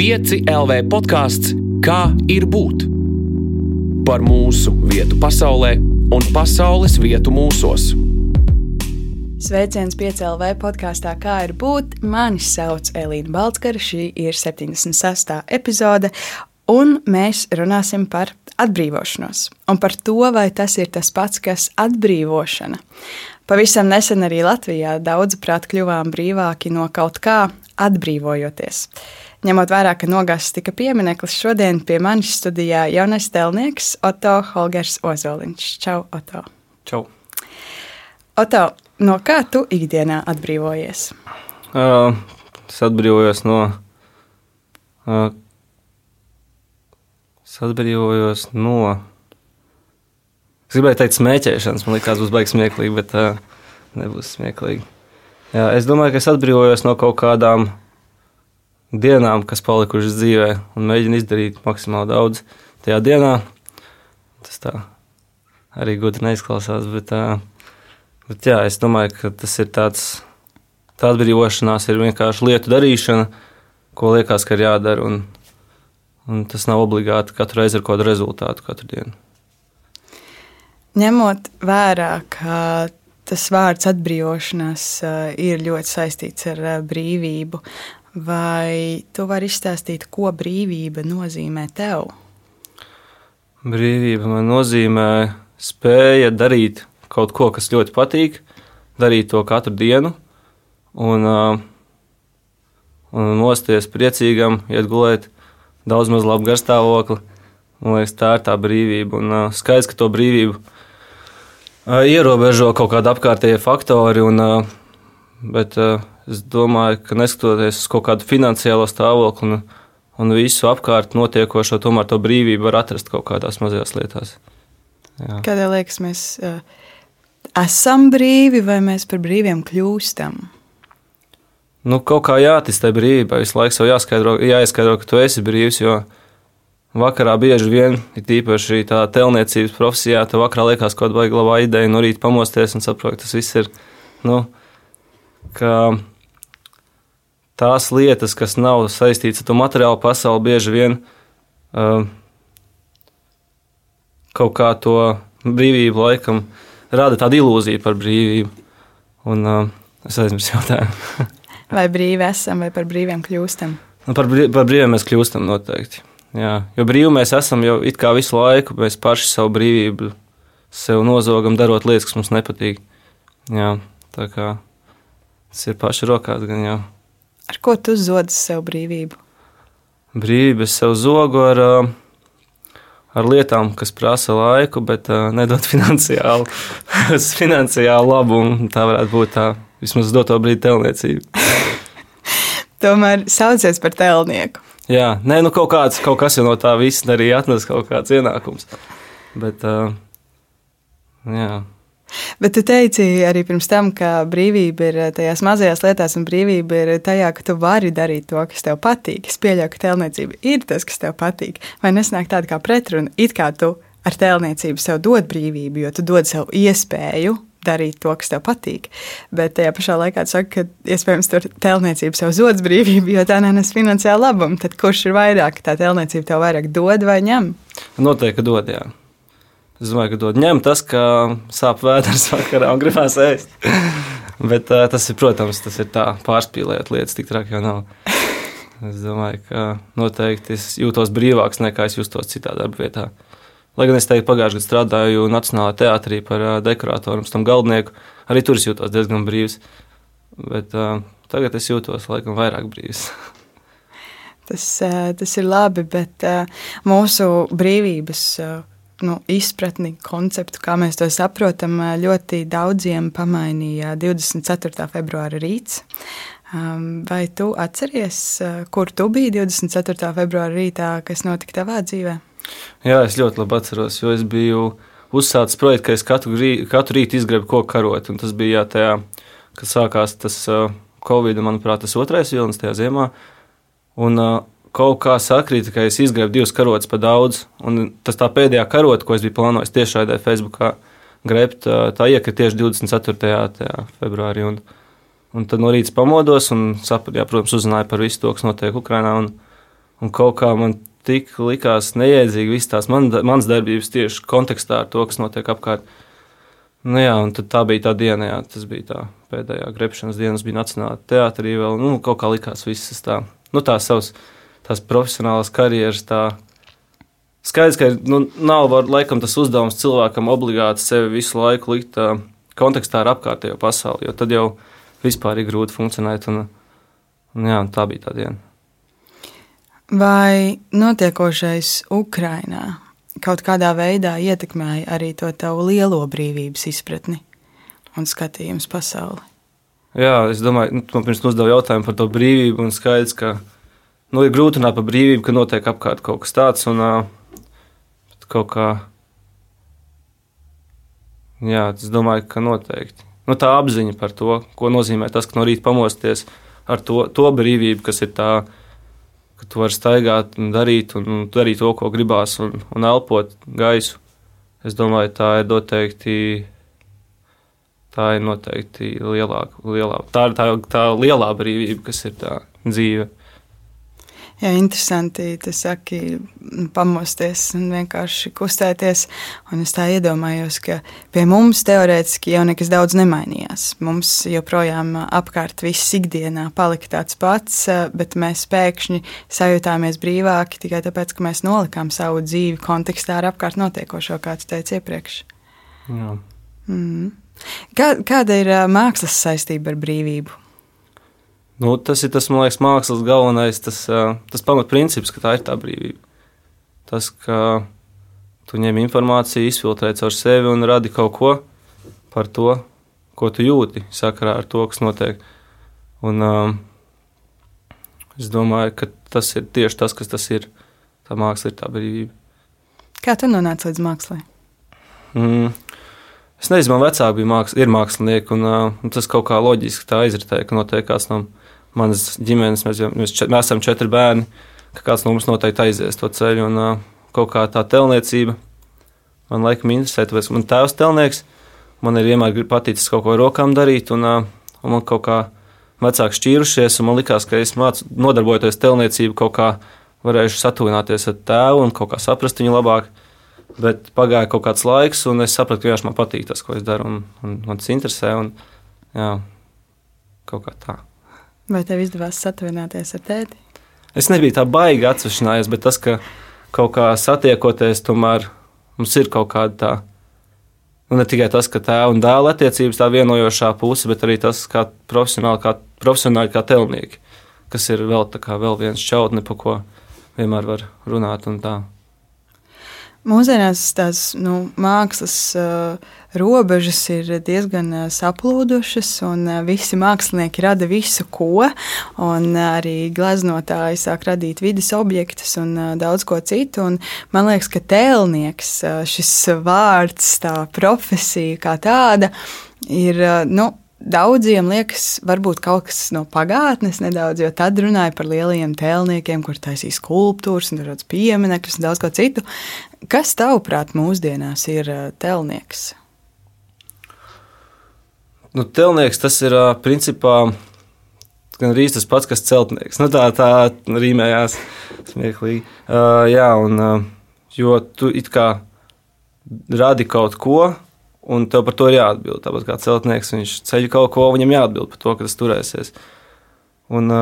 5 LV podkāsts Kā ir būt? Par mūsu vietu pasaulē un pasaules vietu mūsos. Sveiciens PCLV podkāstā Kā ir būt? Mani sauc Elīna Balskara, šī ir 76. epizode, un mēs runāsim par atbrīvošanos un par to, vai tas ir tas pats, kas atbrīvošana. Pavisam nesen arī Latvijā daudzi prāt kļuvām brīvāki no kaut kā, atbrīvojoties. Ņemot vērā, ka nogāzts tika piemineklis, šodien pie manis studijā jaunais tēlnieks Oto Holgers Ozoliņš. Čau, Oto! Čau! Oto, no kā tu ikdienā atbrīvojies? Uh, es atbrīvojos no. Uh, es atbrīvojos no. Es gribēju teikt, smēķēšanas. Man liekas, būs baigs smieklīgi, bet uh, nebūs smieklīgi. Jā, es domāju, ka es atbrīvojos no kaut kādām dienām, kas palikušas dzīvē, un mēģinu izdarīt maksimāli daudz tajā dienā. Tas tā arī gudri neizklausās, bet, bet jā, es domāju, ka tas ir tāds, tā atbrīvošanās ir vienkārši lietu darīšana, ko liekas, ka ir jādara, un, un tas nav obligāti katru reizi ar kādu rezultātu katru dienu. Ņemot vērā, ka tas vārds atbrīvošanās ir ļoti saistīts ar brīvību, Vai tu vari izstāstīt, ko brīvība nozīmē tev? Brīvība man nozīmē spēja darīt kaut ko, kas ļoti patīk, darīt to katru dienu un, un mosties priecīgam, iet gulēt daudz maz labu garstāvokli. Man liekas, tā ir tā brīvība. Un, uh, skaidrs, ka to brīvību uh, ierobežo kaut kādi apkārtējie faktori, un, uh, bet uh, es domāju, ka neskatoties uz kaut kādu finansiālo stāvokli un, un visu apkārt notiekošo, tomēr to brīvību var atrast kaut kādās mazajās lietās. Jā. Kādēļ liekas, mēs uh, esam brīvi vai mēs par brīviem kļūstam? Nu, kaut kā jātic tai brīvībai, visu laiku sev jāskaidro, jāizskaidro, ka tu esi brīvs, jo vakarā bieži vien, ir tīpaši tā telniecības profesijā, tev vakarā liekas kaut kāda baigla ideja, no rīta pamosties un saprot, ka tas viss ir, nu, ka tās lietas, kas nav saistītas ar to materiālu pasauli, bieži vien uh, kaut kā to brīvību laikam rada tādu ilūziju par brīvību. Un uh, es aizmirsu jautājumu. vai brīvi esam, vai par brīviem kļūstam? Nu, par, brīv, par brīviem mēs kļūstam noteikti. Jā, jo brīvi mēs esam jau it kā visu laiku, mēs paši savu brīvību sev nozogam, darot lietas, kas mums nepatīk. Jā, tā kā tas ir paši rokās gan jau. Ar ko tu zodi sev brīvību? Brīvību es sev zogu ar, ar lietām, kas prasa laiku, bet nedod finansiālu, finansiālu labumu. Tā varētu būt tā vismaz doto brīdi telniecība. Tomēr saucies par telnieku. Jā, nē, nu kaut, kāds, kaut kas jau no tā viss arī atnes kaut kāds ienākums. Bet, uh, jā. Bet tu teici arī pirms tam, ka brīvība ir tajās mazajās lietās, un brīvība ir tajā, ka tu vari darīt to, kas tev patīk. Es pieļauju, ka tēlniecība ir tas, kas tev patīk. Vai nesnāk tāda kā pretruna, it kā tu ar tēlniecību sev dod brīvību, jo tu dod sev iespēju darīt to, kas tev patīk. Bet tajā pašā laikā tu saki, ka iespējams tur tēlniecība sev zodas brīvību, jo tā nenes finansiālu labumu. Tad kurš ir vairāk, tā tēlniecība tev vairāk dod vai ņem? Noteikti dod, jā. Es domāju, ka dod ņem tas, ka sāp vēders vakarā un gribās ēst. Bet uh, tas ir, protams, tas ir tā pārspīlējot lietas, tik traki jau nav. Es domāju, ka noteikti es jūtos brīvāks nekā es justos citā darba vietā. Lai gan es teiktu, pagājušajā gadā strādāju Nacionālajā teātrī par uh, dekoratoru tam galvenieku, arī tur es jūtos diezgan brīvs. Bet uh, tagad es jūtos laikam vairāk brīvs. tas, tas ir labi, bet mūsu brīvības. Nu, izpratni, konceptu, kā mēs to saprotam, ļoti daudziem pamainīja 24. februāra rīts. Vai tu atceries, kur tu biji 24. februāra rītā, kas notika tavā dzīvē? Jā, es ļoti labi atceros, jo es biju uzsācis projektu, ka es katru, rī, katru rītu izgrebu koku karot. Tas bija jā, tajā, kad sākās tas uh, Covid, manuprāt, tas otrais vilnis tajā ziemā. Un, uh, kaut kā sakrīt, ka es izgriebu divas karotes pa daudz. Un tas tā pēdējā karote, ko es biju plānojis tieši šādai Facebookā grebt, tā iekrita tieši 24. februārī. Un, un tad no rīta pamodos un sapratu, jā, protams, uzzināju par visu to, kas notiek Ukrajinā. Un, Un kaut kā man tik likās neiedzīgi visas tās man, manas darbības tieši kontekstā ar to, kas notiek apkārt. Nu, jā, un tā bija tā diena, jā, tas bija tā pēdējā grepšanas diena, bija Nacionālā teātrī vēl, nu, kaut kā likās visas tā, nu, tās savas, tās profesionālās karjeras, tā, skaidrs, ka, nu, nav, var, laikam, tas uzdevums cilvēkam obligāti sevi visu laiku likt uh, kontekstā ar apkārtējo pasauli, jo tad jau vispār ir grūti funkcionēt, un, un jā, tā bija tā diena. Vai notiekošais Ukrainā kaut kādā veidā ietekmēja arī to tavu lielo brīvības izpratni un skatījumu pasauli? Jā, es domāju, nu, man pirms uzdeva jautājumu par to brīvību, un skaidrs, ka nu, ir grūti runāt par brīvību, ka notiek apkārt kaut kas tāds, un kaut kā, jā, es domāju, ka noteikti. Nu, tā apziņa par to, ko nozīmē tas, ka no rīta pamosties ar to, to brīvību, kas ir tā, ka tu vari staigāt un darīt, un, un darīt to, ko gribās, un, un elpot gaisu. Es domāju, tā ir noteikti. Tā ir noteikti lielāka, lielāka. Tā tā, tā lielā brīvība, kas ir tā dzīve. Jā, interesanti. Tu saki, pamosties un vienkārši kustēties. Un es tā iedomājos, ka pie mums teorētiski jau nekas daudz nemainījās. Mums joprojām apkārt viss ikdienā palika tāds pats, bet mēs pēkšņi sajūtāmies brīvāki tikai tāpēc, ka mēs nolikām savu dzīvi kontekstā ar apkārt notiekošo, kā tu teici iepriekš. Jā. Mm. Kā, kāda ir mākslas saistība ar brīvību? Nu, tas ir tas, man liekas, mākslas galvenais, tas, tas pamatprincips, ka tā ir tā brīvība. Tas, ka tu ņem informāciju, izfiltrē caur sevi un radi kaut ko par to, ko tu jūti sakarā ar to, kas notiek. Un, um, es domāju, ka tas ir tieši tas, kas tas ir. Tā māksla ir tā brīvība. Kā tu nonāci līdz mākslai? Mm. Es nezinu, man vecāki bija ir mākslinieki, un, uh, tas kaut kā loģiski tā izritēja, ka notiek kāds no manas ģimenes, mēs, mēs, čet, mēs esam četri bērni, ka kāds no mums noteikti aizies to ceļu. Un uh, kaut kā tā telniecība man laikam interesē, tāpēc man tēvs telnieks, man ir vienmēr paticis kaut ko ar rokām darīt, un, uh, un man kaut kā vecāki šķīrušies, un man likās, ka es mācu, nodarbojoties telniecību, kaut kā varēšu satuvināties ar tēvu un kaut kā saprast viņu labāk. Bet pagāja kaut kāds laiks, un es sapratu, ka viņš man patīk tas, ko es daru, un, un man tas interesē. Un, jā, kaut kā tā. Vai tev izdevās satuvināties ar tēti? Es nebiju tā baigi atsevišķinājies, bet tas, ka kaut kā satiekoties, tomēr mums ir kaut kāda tā. Nu, ne tikai tas, ka tēva un dēla attiecības tā vienojošā puse, bet arī tas, kā profesionāli, kā, profesionāli, kā telnieki, kas ir vēl, kā, vēl viens čautne, pa ko vienmēr var runāt. Mūsdienās tās nu, mākslas uh, robežas ir diezgan uh, saplūdušas, un uh, visi mākslinieki rada visu, ko. Arī gleznotāji sāk radīt vidas objektus un uh, daudz ko citu. Un, man liekas, ka tēlnieks, uh, šis vārds, tā profesija kā tāda, ir. Uh, nu, Daudziem liekas, varbūt kaut kas no pagātnes nedaudz, jo tad runāja par lielajiem tēlniekiem, kur taisīja skulptūras dažādas pieminekļus un daudz ko citu. Kas tavuprāt mūsdienās ir tēlnieks? Nu, telnieks tas ir principā gan arī tas pats, kas celtnieks. Nu, tā tā rīmējās smieklīgi. Uh, jā, un, uh, jo tu it kā radi kaut ko, un tev par to ir jāatbild. Tāpat kā celtnieks, viņš ceļ kaut ko, viņam jāatbild par to, ka tas turēsies. Un,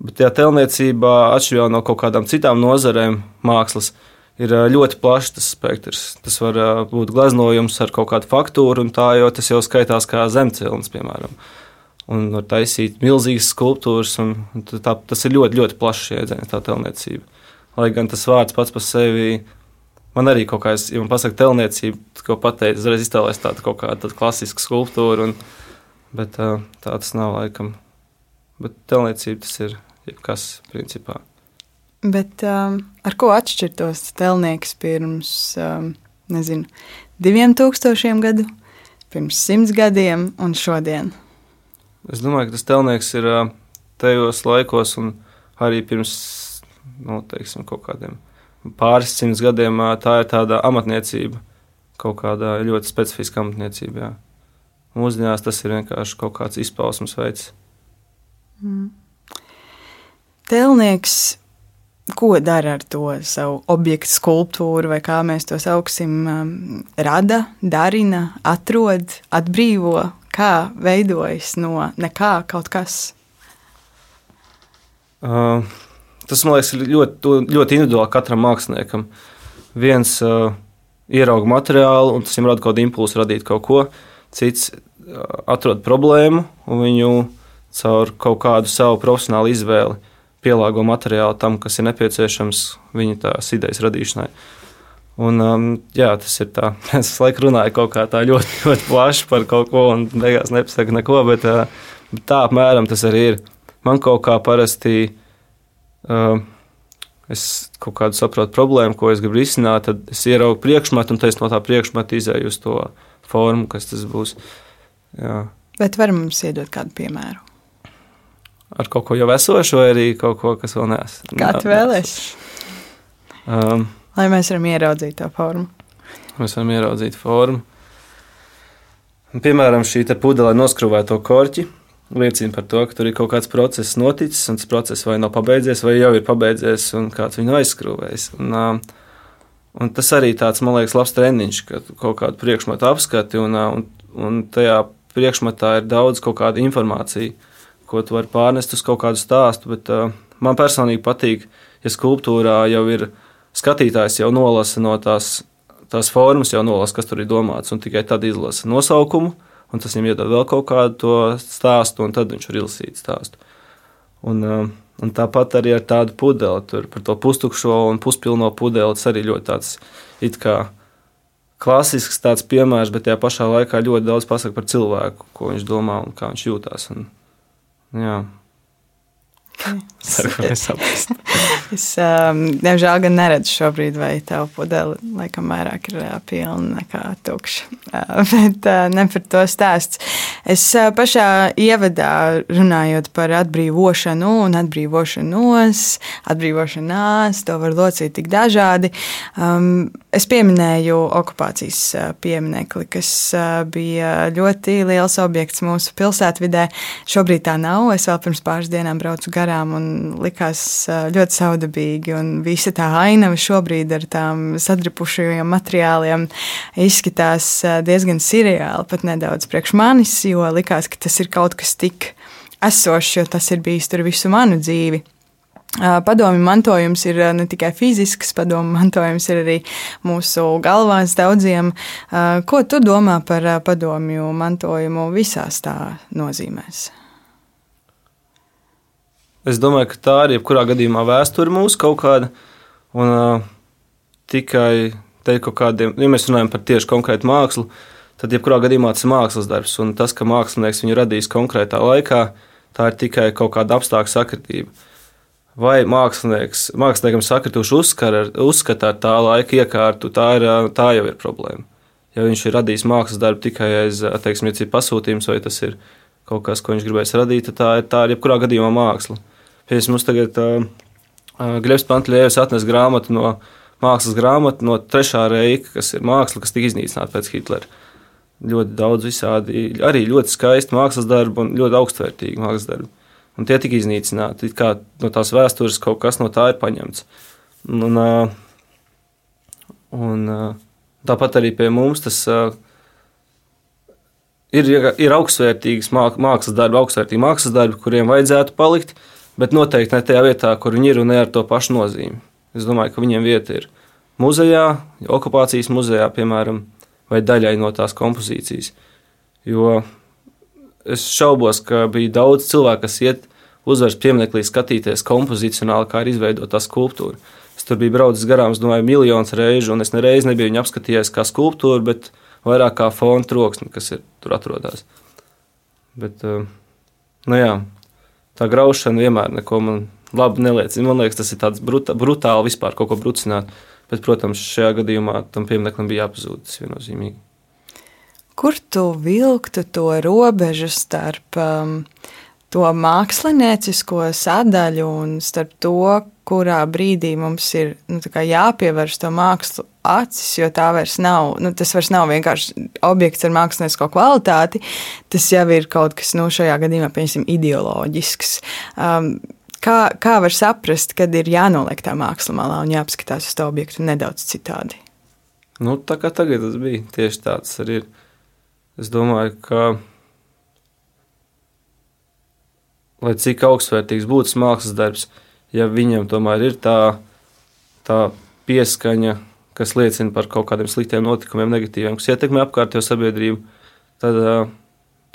bet jā, telniecībā, atšķirībā no kaut kādām citām nozarēm, mākslas, ir ļoti plašs tas spektrs. Tas var būt gleznojums ar kaut kādu faktūru, un tā jau tas jau skaitās kā zemcilns, piemēram. Un var taisīt milzīgas skulptūras, un tā, tas ir ļoti, ļoti plašs jēdziens, tā telniecība. Lai gan tas vārds pats par sevi man arī kaut kā, es, ja man pasaka telniecība, ko pateikt, uzreiz iztēlēs tādu kaut kādu klasisku skulptūru, un, bet tā, tas nav laikam. Bet telniecība tas ir jebkas principā. Bet um, ar ko atšķirtos telnieks pirms, um, nezinu, diviem tūkstošiem gadu, pirms simts gadiem un šodien? Es domāju, ka tas telnieks ir tajos laikos un arī pirms, nu, teiksim, kaut kādiem pāris simtus gadiem tā ir tāda amatniecība, kaut kāda ļoti specifiska amatniecība. Jā. Mūsdienās tas ir vienkārši kaut kāds izpausmes veids. Mm. Telnieks ko dara ar to savu objektu, skulptūru, vai kā mēs to sauksim, um, rada, darina, atrod, atbrīvo, kā veidojas no nekā kaut kas. Uh, tas man liekas ļoti, ļoti individuāli katram māksliniekam. Viens uh, ierauga materiālu, un tas viņam rada kaut kādu impulsu radīt kaut ko, cits uh, atrod problēmu un viņu caur kaut kādu savu profesionālu izvēli pielāgo materiālu tam, kas ir nepieciešams viņa tās idejas radīšanai. Un, um, jā, tas ir tā. Es laikam runāju kaut kā tā ļoti, ļoti plaši par kaut ko, un beigās nepasaku neko, bet, uh, bet tā apmēram tas arī ir. Man kaut kā parasti, uh, es kaut kādu saprotu problēmu, ko es gribu risināt, tad es ieraugu priekšmetu, un es no tā priekšmeta izēju uz to formu, kas tas būs. Jā. Bet var mums iedot kādu piemēru? Ar kaut ko jau esošu, vai arī kaut ko, kas vēl neesmu. Kā tu vēlēsies? Um, Lai mēs varam ieraudzīt to formu. Mēs varam ieraudzīt formu. Piemēram, šī pudele noskrūvēto korķi liecina par to, ka tur ir kaut kāds process noticis, un tas process vai nav pabeidzies, vai jau ir pabeidzies, un kāds viņu aizskrūvējis. Un, un tas arī tāds, man liekas, labs treniņš, ka kaut kādu priekšmetu apskati, un, un, un tajā priekšmetā ir daudz kaut kāda informācija ko tu vari pārnest uz kaut kādu stāstu. Bet, uh, man personīgi patīk, ja skulptūrā jau ir skatītājs, jau nolasa no tās, tās formas, jau nolasa, kas tur ir domāts, un tikai tad izlasa nosaukumu, un tas viņam iedod vēl kaut kādu to stāstu, un tad viņš var izlasīt stāstu. Un, uh, un tāpat arī ar tādu pudeli, tur par to pustukšo un puspilno pudeli, tas arī ļoti tāds it kā klasisks tāds piemērs, bet tajā pašā laikā ļoti daudz pasaka par cilvēku, ko viņš domā un kā viņš jūtās. Un, Jā. Ceru, ka mēs saprotam. es, um, diemžēl, gan neredzu šobrīd, vai tā pudele laikam vairāk ir uh, pilna nekā tukša. Uh, bet uh, ne par to stāsts. Es uh, pašā ievadā runājot par atbrīvošanu un atbrīvošanos, atbrīvošanās, to var locīt tik dažādi. Um, Es pieminēju okupācijas pieminekli, kas bija ļoti liels objekts mūsu pilsētvidē. Šobrīd tā nav. Es vēl pirms pāris dienām braucu garām un likās ļoti saudabīgi. Visa tā ainava šobrīd ar tām sadripušajiem materiāliem izskatās diezgan seriāli, pat nedaudz priekš manis, jo likās, ka tas ir kaut kas tik esošs, jo tas ir bijis tur visu manu dzīvi. Padomju mantojums ir ne tikai fizisks, padomju mantojums ir arī mūsu galvās daudziem. Ko tu domā par padomju mantojumu visās tā nozīmēs? Es domāju, ka tā ir jebkurā gadījumā vēsture mūsu kaut kāda. Un uh, tikai teikt kaut kādiem, ja mēs runājam par tieši konkrētu mākslu, tad jebkurā gadījumā tas ir mākslas darbs. Un tas, ka mākslinieks viņu radīs konkrētā laikā, tā ir tikai kaut kāda apstākļa sakritība vai mākslinieks, māksliniekam sakrituši uzskata ar tā laika iekārtu, tā, ir, tā jau ir problēma. Ja viņš ir radījis mākslas darbu tikai aiz, teiksim, ja pasūtījums, vai tas ir kaut kas, ko viņš gribēs radīt, tad tā ir, tā ir jebkurā gadījumā māksla. Piemēram, mums tagad uh, Glebs Pantļēvs atnes grāmatu no mākslas grāmatu no trešā reika, kas ir māksla, kas tika iznīcināta pēc Hitlera. Ļoti daudz visādi, arī ļoti skaisti mākslas darbi un ļoti augstvērtīgi mākslas darbi un tie tika iznīcināti. Kā no tās vēstures kaut kas no tā ir paņemts. Un, un, tāpat arī pie mums tas ir, ir augstsvērtīgs mākslas darbi, augstsvērtīgi mākslas darbi, kuriem vajadzētu palikt, bet noteikti ne tajā vietā, kur viņi ir un ne ar to pašu nozīmi. Es domāju, ka viņiem vieta ir muzejā, okupācijas muzejā, piemēram, vai daļai no tās kompozīcijas. Jo es šaubos, ka bija daudz cilvēku, kas iet uzvaras piemineklī skatīties kompozicionāli, kā ir izveidota tā skulptūra. Es tur biju braucis garām, es domāju, miljonus reižu, un es nereiz nebiju viņu apskatījies kā skulptūru, bet vairāk kā fona troksni, kas ir tur atrodas. Bet, eh, nu jā, tā graušana vienmēr neko man labi neliecina. Man liekas, tas ir tāds bruta, brutāli vispār kaut ko brucināt. Bet, protams, šajā gadījumā tam piemineklim bija jāpazūd. Tas viennozīmīgi. Kur tu vilktu to robežu starp um, to māksliniecisko sadaļu un starp to, kurā brīdī mums ir nu, jāpievērš to mākslu acis, jo tā vairs nav, nu, tas vairs nav vienkārši objekts ar māksliniecisko kvalitāti, tas jau ir kaut kas, nu, šajā gadījumā, piemēram, ideoloģisks. Um, kā, kā var saprast, kad ir jānoliek tā māksla malā un jāapskatās uz to objektu nedaudz citādi? Nu, tā kā tagad tas bija tieši tāds arī ir. Es domāju, ka lai cik augstvērtīgs būtu mākslas darbs, ja viņam tomēr ir tā, tā pieskaņa, kas liecina par kaut kādiem sliktiem notikumiem, negatīviem, kas ietekmē apkārtējo sabiedrību, tad uh,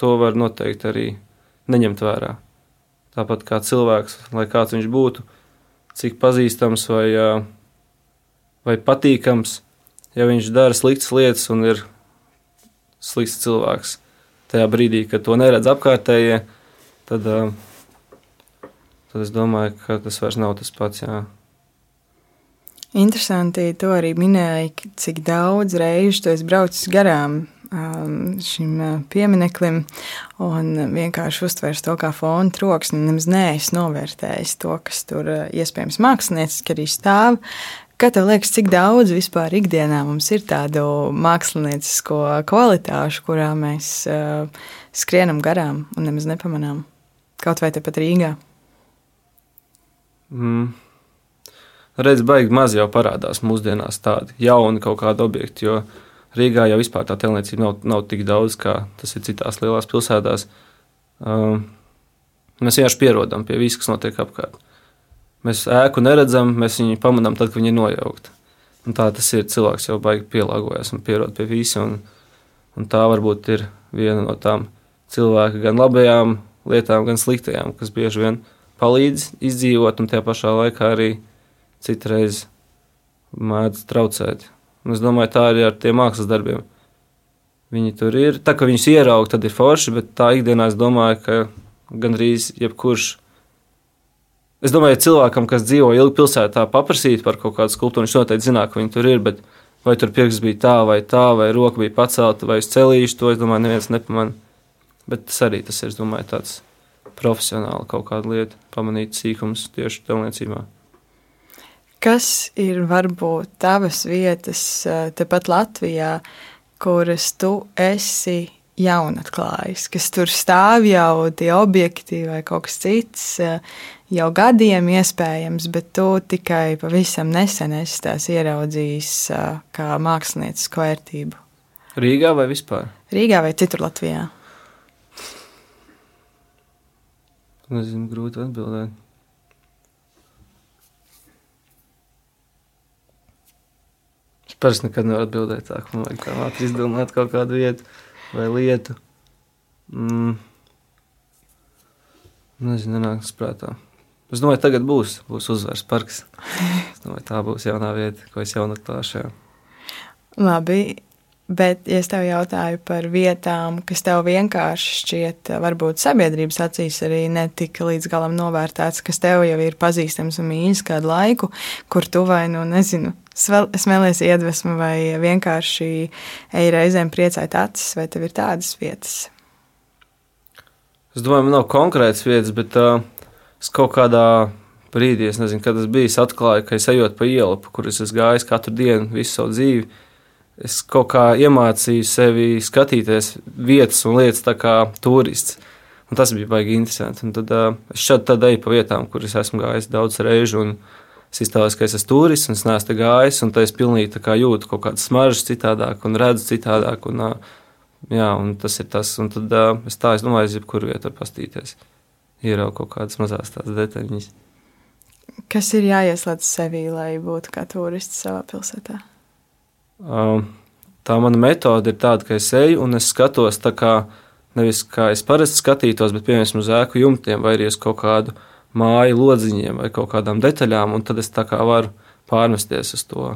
to var noteikti arī neņemt vērā. Tāpat kā cilvēks, lai kāds viņš būtu, cik pazīstams vai, uh, vai patīkams, ja viņš dara sliktas lietas un ir slikts cilvēks. Tajā brīdī, kad to neredz apkārtējie, tad, uh, tad es domāju, ka tas vairs nav tas pats. Jā. Interesanti, to arī minēja, cik daudz reižu tu esi braucis garām um, šim uh, piemineklim un vienkārši uztvers to kā fona troksni. Nemaz neesi novērtējis to, kas tur uh, iespējams mākslinieciski arī stāv. Kā tev liekas, cik daudz vispār ikdienā mums ir tādu māksliniecisko kvalitāšu, kurā mēs uh, skrienam garām un nemaz nepamanām? Kaut vai tepat Rīgā? Mm redz, baigi maz jau parādās mūsdienās tādi jauni kaut kādi objekti. Jo Rīgā jau vispār tā tēlniecība nav, nav tik daudz, kā tas ir citās lielās pilsētās. Um, mēs vienkārši pierodam pie visu, kas notiek apkārt. Mēs ēku neredzam, mēs viņu pamanām tad, kad viņi ir nojaukti. Un tā tas ir. Cilvēks jau baigi pielāgojas un pierod pie visa. Un, un tā varbūt ir viena no tām cilvēka gan labajām lietām, gan sliktajām, kas bieži vien palīdz izdzīvot un tajā pašā laikā arī citreiz mēdz traucēt. Un es domāju, tā arī ar tiem mākslas darbiem. Viņi tur ir. Tā kā viņus ierauga, tad ir forši, bet tā ikdienā es domāju, ka gandrīz jebkurš. Es domāju, cilvēkam, kas dzīvo ilgi pilsētā, paprasīt par kaut kādu skulptūru, viņš noteikti zinās, ka viņi tur ir. Bet vai tur pirksts bija tā vai tā, vai roka bija pacelta, vai uz celīšu, to es domāju, neviens nepamanīja. Bet tas arī tas ir, domāju, tāds profesionāli kaut kāda lieta, pamanīt sīkums tieši telniecībā. Kas ir varbūt tavas vietas eh, tepat Latvijā, kuras tu esi jaunatklājis, kas tur stāv jau tie objekti vai kaut kas cits, eh, jau gadiem iespējams, bet tu tikai pavisam nesen esi tās ieraudzījis eh, kā māksliniecisku vērtību. Rīgā vai vispār? Rīgā vai citur Latvijā? Nezinu, grūti atbildēt. parasti nekad nevar atbildēt tā, ka man vajag tā ātri izdomāt kaut kādu vietu vai lietu. Mm. Nezinu, nenāks prātā. Es domāju, tagad būs, būs uzvaras parks. Es domāju, tā būs jaunā vieta, ko es jau atklāšu. Labi, Bet, ja es tev jautāju par vietām, kas tev vienkārši šķiet, varbūt sabiedrības acīs arī netika līdz galam novērtēts, kas tev jau ir pazīstams un mīļš kādu laiku, kur tu vai, nu, nezinu, smēlies iedvesmu vai vienkārši ej reizēm priecāt acis, vai tev ir tādas vietas? Es domāju, man nav konkrētas vietas, bet uh, es kaut kādā brīdī, es nezinu, kad tas bija, atklāju, ka es ejot pa ielu, pa kuras es gāju katru dienu visu savu dzīvi es kaut kā iemācīju sevi skatīties vietas un lietas tā kā turists. Un tas bija baigi interesanti. Un tad uh, es šādi tad eju pa vietām, kur es esmu gājis daudz reižu. Es iztēlos, ka es esmu turists un es neesmu gājis. Un tad es pilnīgi jūtu kaut kādas smaržas citādāk un redzu citādāk. Un, uh, jā, un tas ir tas. Un tad uh, es tā es domāju, uz jebkuru vietu pastīties. Ieraugu kaut kādas mazas tādas detaļas. Kas ir jāieslēdz sevī, lai būtu kā turists savā pilsētā? Tā mana metode ir tāda, ka es eju un es skatos tā kā nevis kā es parasti skatītos, bet piemēram uz ēku jumtiem vai arī uz kaut kādu māju lodziņiem vai kaut kādām detaļām, un tad es tā kā varu pārmesties uz to.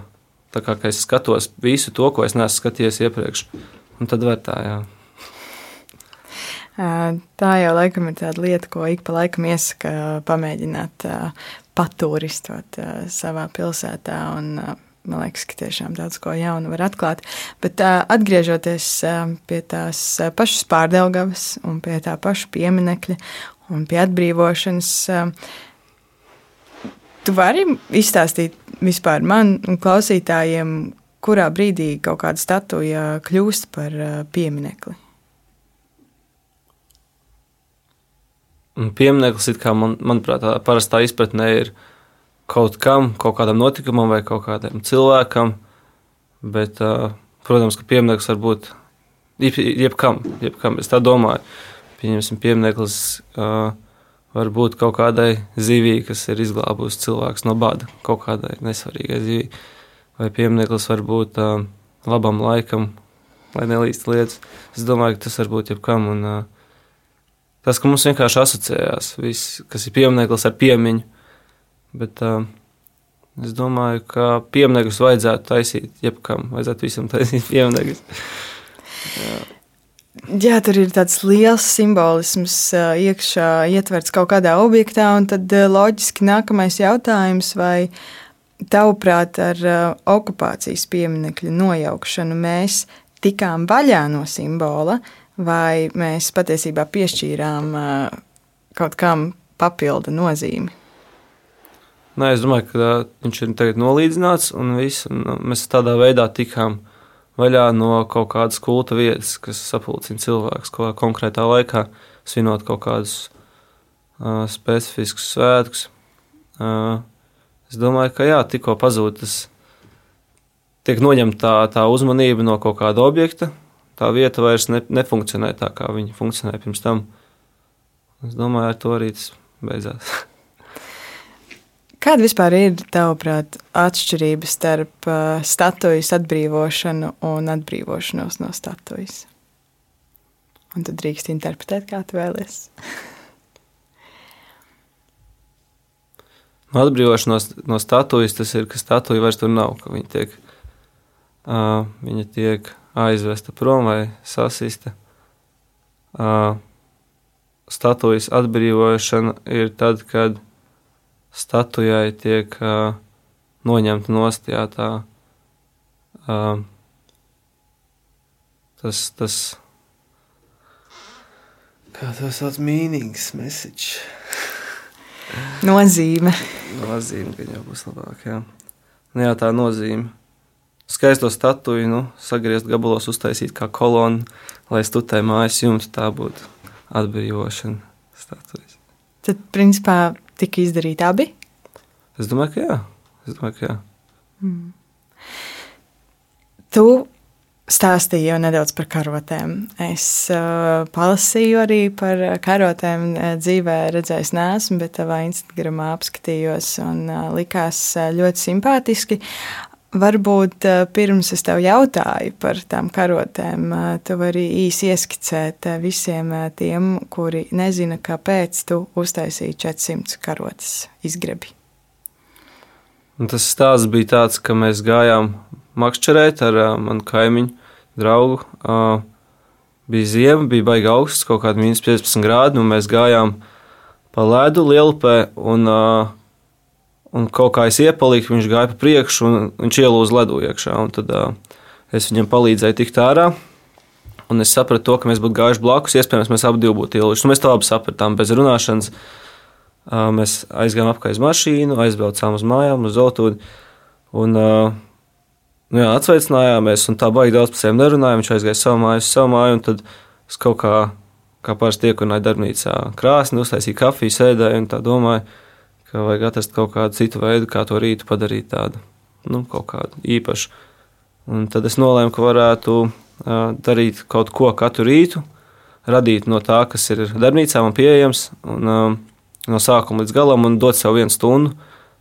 Tā kā es skatos visu to, ko es neesmu skatījies iepriekš, un tad var tā, jā. Tā jau laikam ir tāda lieta, ko ik pa laikam iesaka pamēģināt patūristot savā pilsētā un man liekas, ka tiešām daudz ko jaunu var atklāt. Bet uh, atgriežoties uh, pie tās uh, pašas pārdelgavas un pie tā paša pieminekļa un pie atbrīvošanas, uh, tu vari izstāstīt vispār man un klausītājiem, kurā brīdī kaut kāda statuja kļūst par uh, pieminekli? Un piemineklis, man, manuprāt, tā parastā izpratnē ir kaut kam, kaut kādam notikumam vai kaut kādam cilvēkam. Bet, protams, ka piemineklis var būt jeb, jebkam, jebkam. Es tā domāju. Pieņemsim, piemineklis var būt kaut kādai zivij, kas ir izglābusi cilvēks no bada, kaut kādai nesvarīgai zivij. Vai piemineklis var būt labam laikam, lai nelīst lietas. Es domāju, ka tas var būt jebkam. Un, tas, ka mums vienkārši asociējās, viss, kas ir piemineklis ar piemiņu. Bet uh, es domāju, ka piemineklis vajadzētu taisīt jebkam, vajadzētu visam taisīt piemineklis. Jā. Jā, tur ir tāds liels simbolisms iekšā, ietverts kaut kādā objektā, un tad loģiski nākamais jautājums, vai tavuprāt ar okupācijas pieminekļu nojaukšanu mēs tikām vaļā no simbola, vai mēs patiesībā piešķīrām kaut kam papildu nozīmi? Nē, es domāju, ka viņš ir tagad nolīdzināts, un, viss, un mēs tādā veidā tikām vaļā no kaut kādas kulta vietas, kas sapulcina cilvēkus kaut kādā konkrētā laikā, svinot kaut kādus uh, specifiskus svētkus. Uh, es domāju, ka jā, tikko pazūd tas, tiek noņemta tā, tā uzmanība no kaut kāda objekta, tā vieta vairs ne, nefunkcionē tā, kā viņa funkcionēja pirms tam. Es domāju, ar to arī tas beidzās. Kāda vispār ir, tavuprāt, atšķirība starp uh, statujas atbrīvošanu un atbrīvošanos no statujas? Un tad drīkst interpretēt, kā tu vēlies. no atbrīvošanās no statujas tas ir, ka statuja vairs tur nav, ka viņa tiek, uh, viņa tiek aizvesta prom vai sasista. Uh, statujas atbrīvošana ir tad, kad statujai tiek uh, noņemta nostājā tā. Uh, tas, tas, kā to sauc, mīnīgs message. Nozīme. Nozīme, ka jau būs labāk. Jā, nu, jā tā nozīme. Skaisto statuju, nu, sagriezt gabalos, uztaisīt kā kolonu, lai stutē mājas jumtu, tā būtu atbrīvošana statujas. Tad, principā, tika izdarīti abi? Es domāju, ka jā. Es domāju, ka jā. Mm. Tu stāstīji jau nedaudz par karotēm. Es uh, palasīju arī par karotēm uh, dzīvē, redzējis nesmu, bet tavā Instagramā apskatījos un uh, likās uh, ļoti simpātiski. Varbūt uh, pirms es tev jautāju par tām karotēm, uh, tu vari īsi ieskicēt uh, visiem tiem, kuri nezina, kāpēc tu uztaisīji 400 karotes izgrebi. Un tas stāsts bija tāds, ka mēs gājām makšķerēt ar uh, manu kaimiņu draugu. Uh, bija ziema, bija baigi augsts, kaut kāda mīnus 15 grādi, un mēs gājām pa ledu lielupē, un, uh, un kaut kā es iepalīju, viņš gāja pa priekšu, un viņš ielūza ledu iekšā, tad uh, es viņam palīdzēju tikt ārā. Un es sapratu, to, ka mēs būtu gājuši blakus. Iespējams, mēs abi būtu ielūguši. Nu, mēs to abi sapratām bez runāšanas. Uh, Mēs aizgājām apkārt mašīnu, aizbraucām uz mājām, uz Zeltūdu. Un, nu jā, atsveicinājāmies, un tā baigi daudz par sevi nerunājām. Viņš aizgāja savu māju, uz savu māju, un tad es kaut kā, kā parasti iekurināju darbnīcā krāsni, uztaisīju kafiju, sēdēju un tā domāju, ka vajag atrast kaut kādu citu veidu, kā to rītu padarīt tādu, nu, kaut kādu īpašu. Un tad es nolēmu, ka varētu uh, darīt kaut ko katru rītu, radīt no tā, kas ir darbnīcā man pieejams. Un, uh, no sākuma līdz galam un dot sev vienu stundu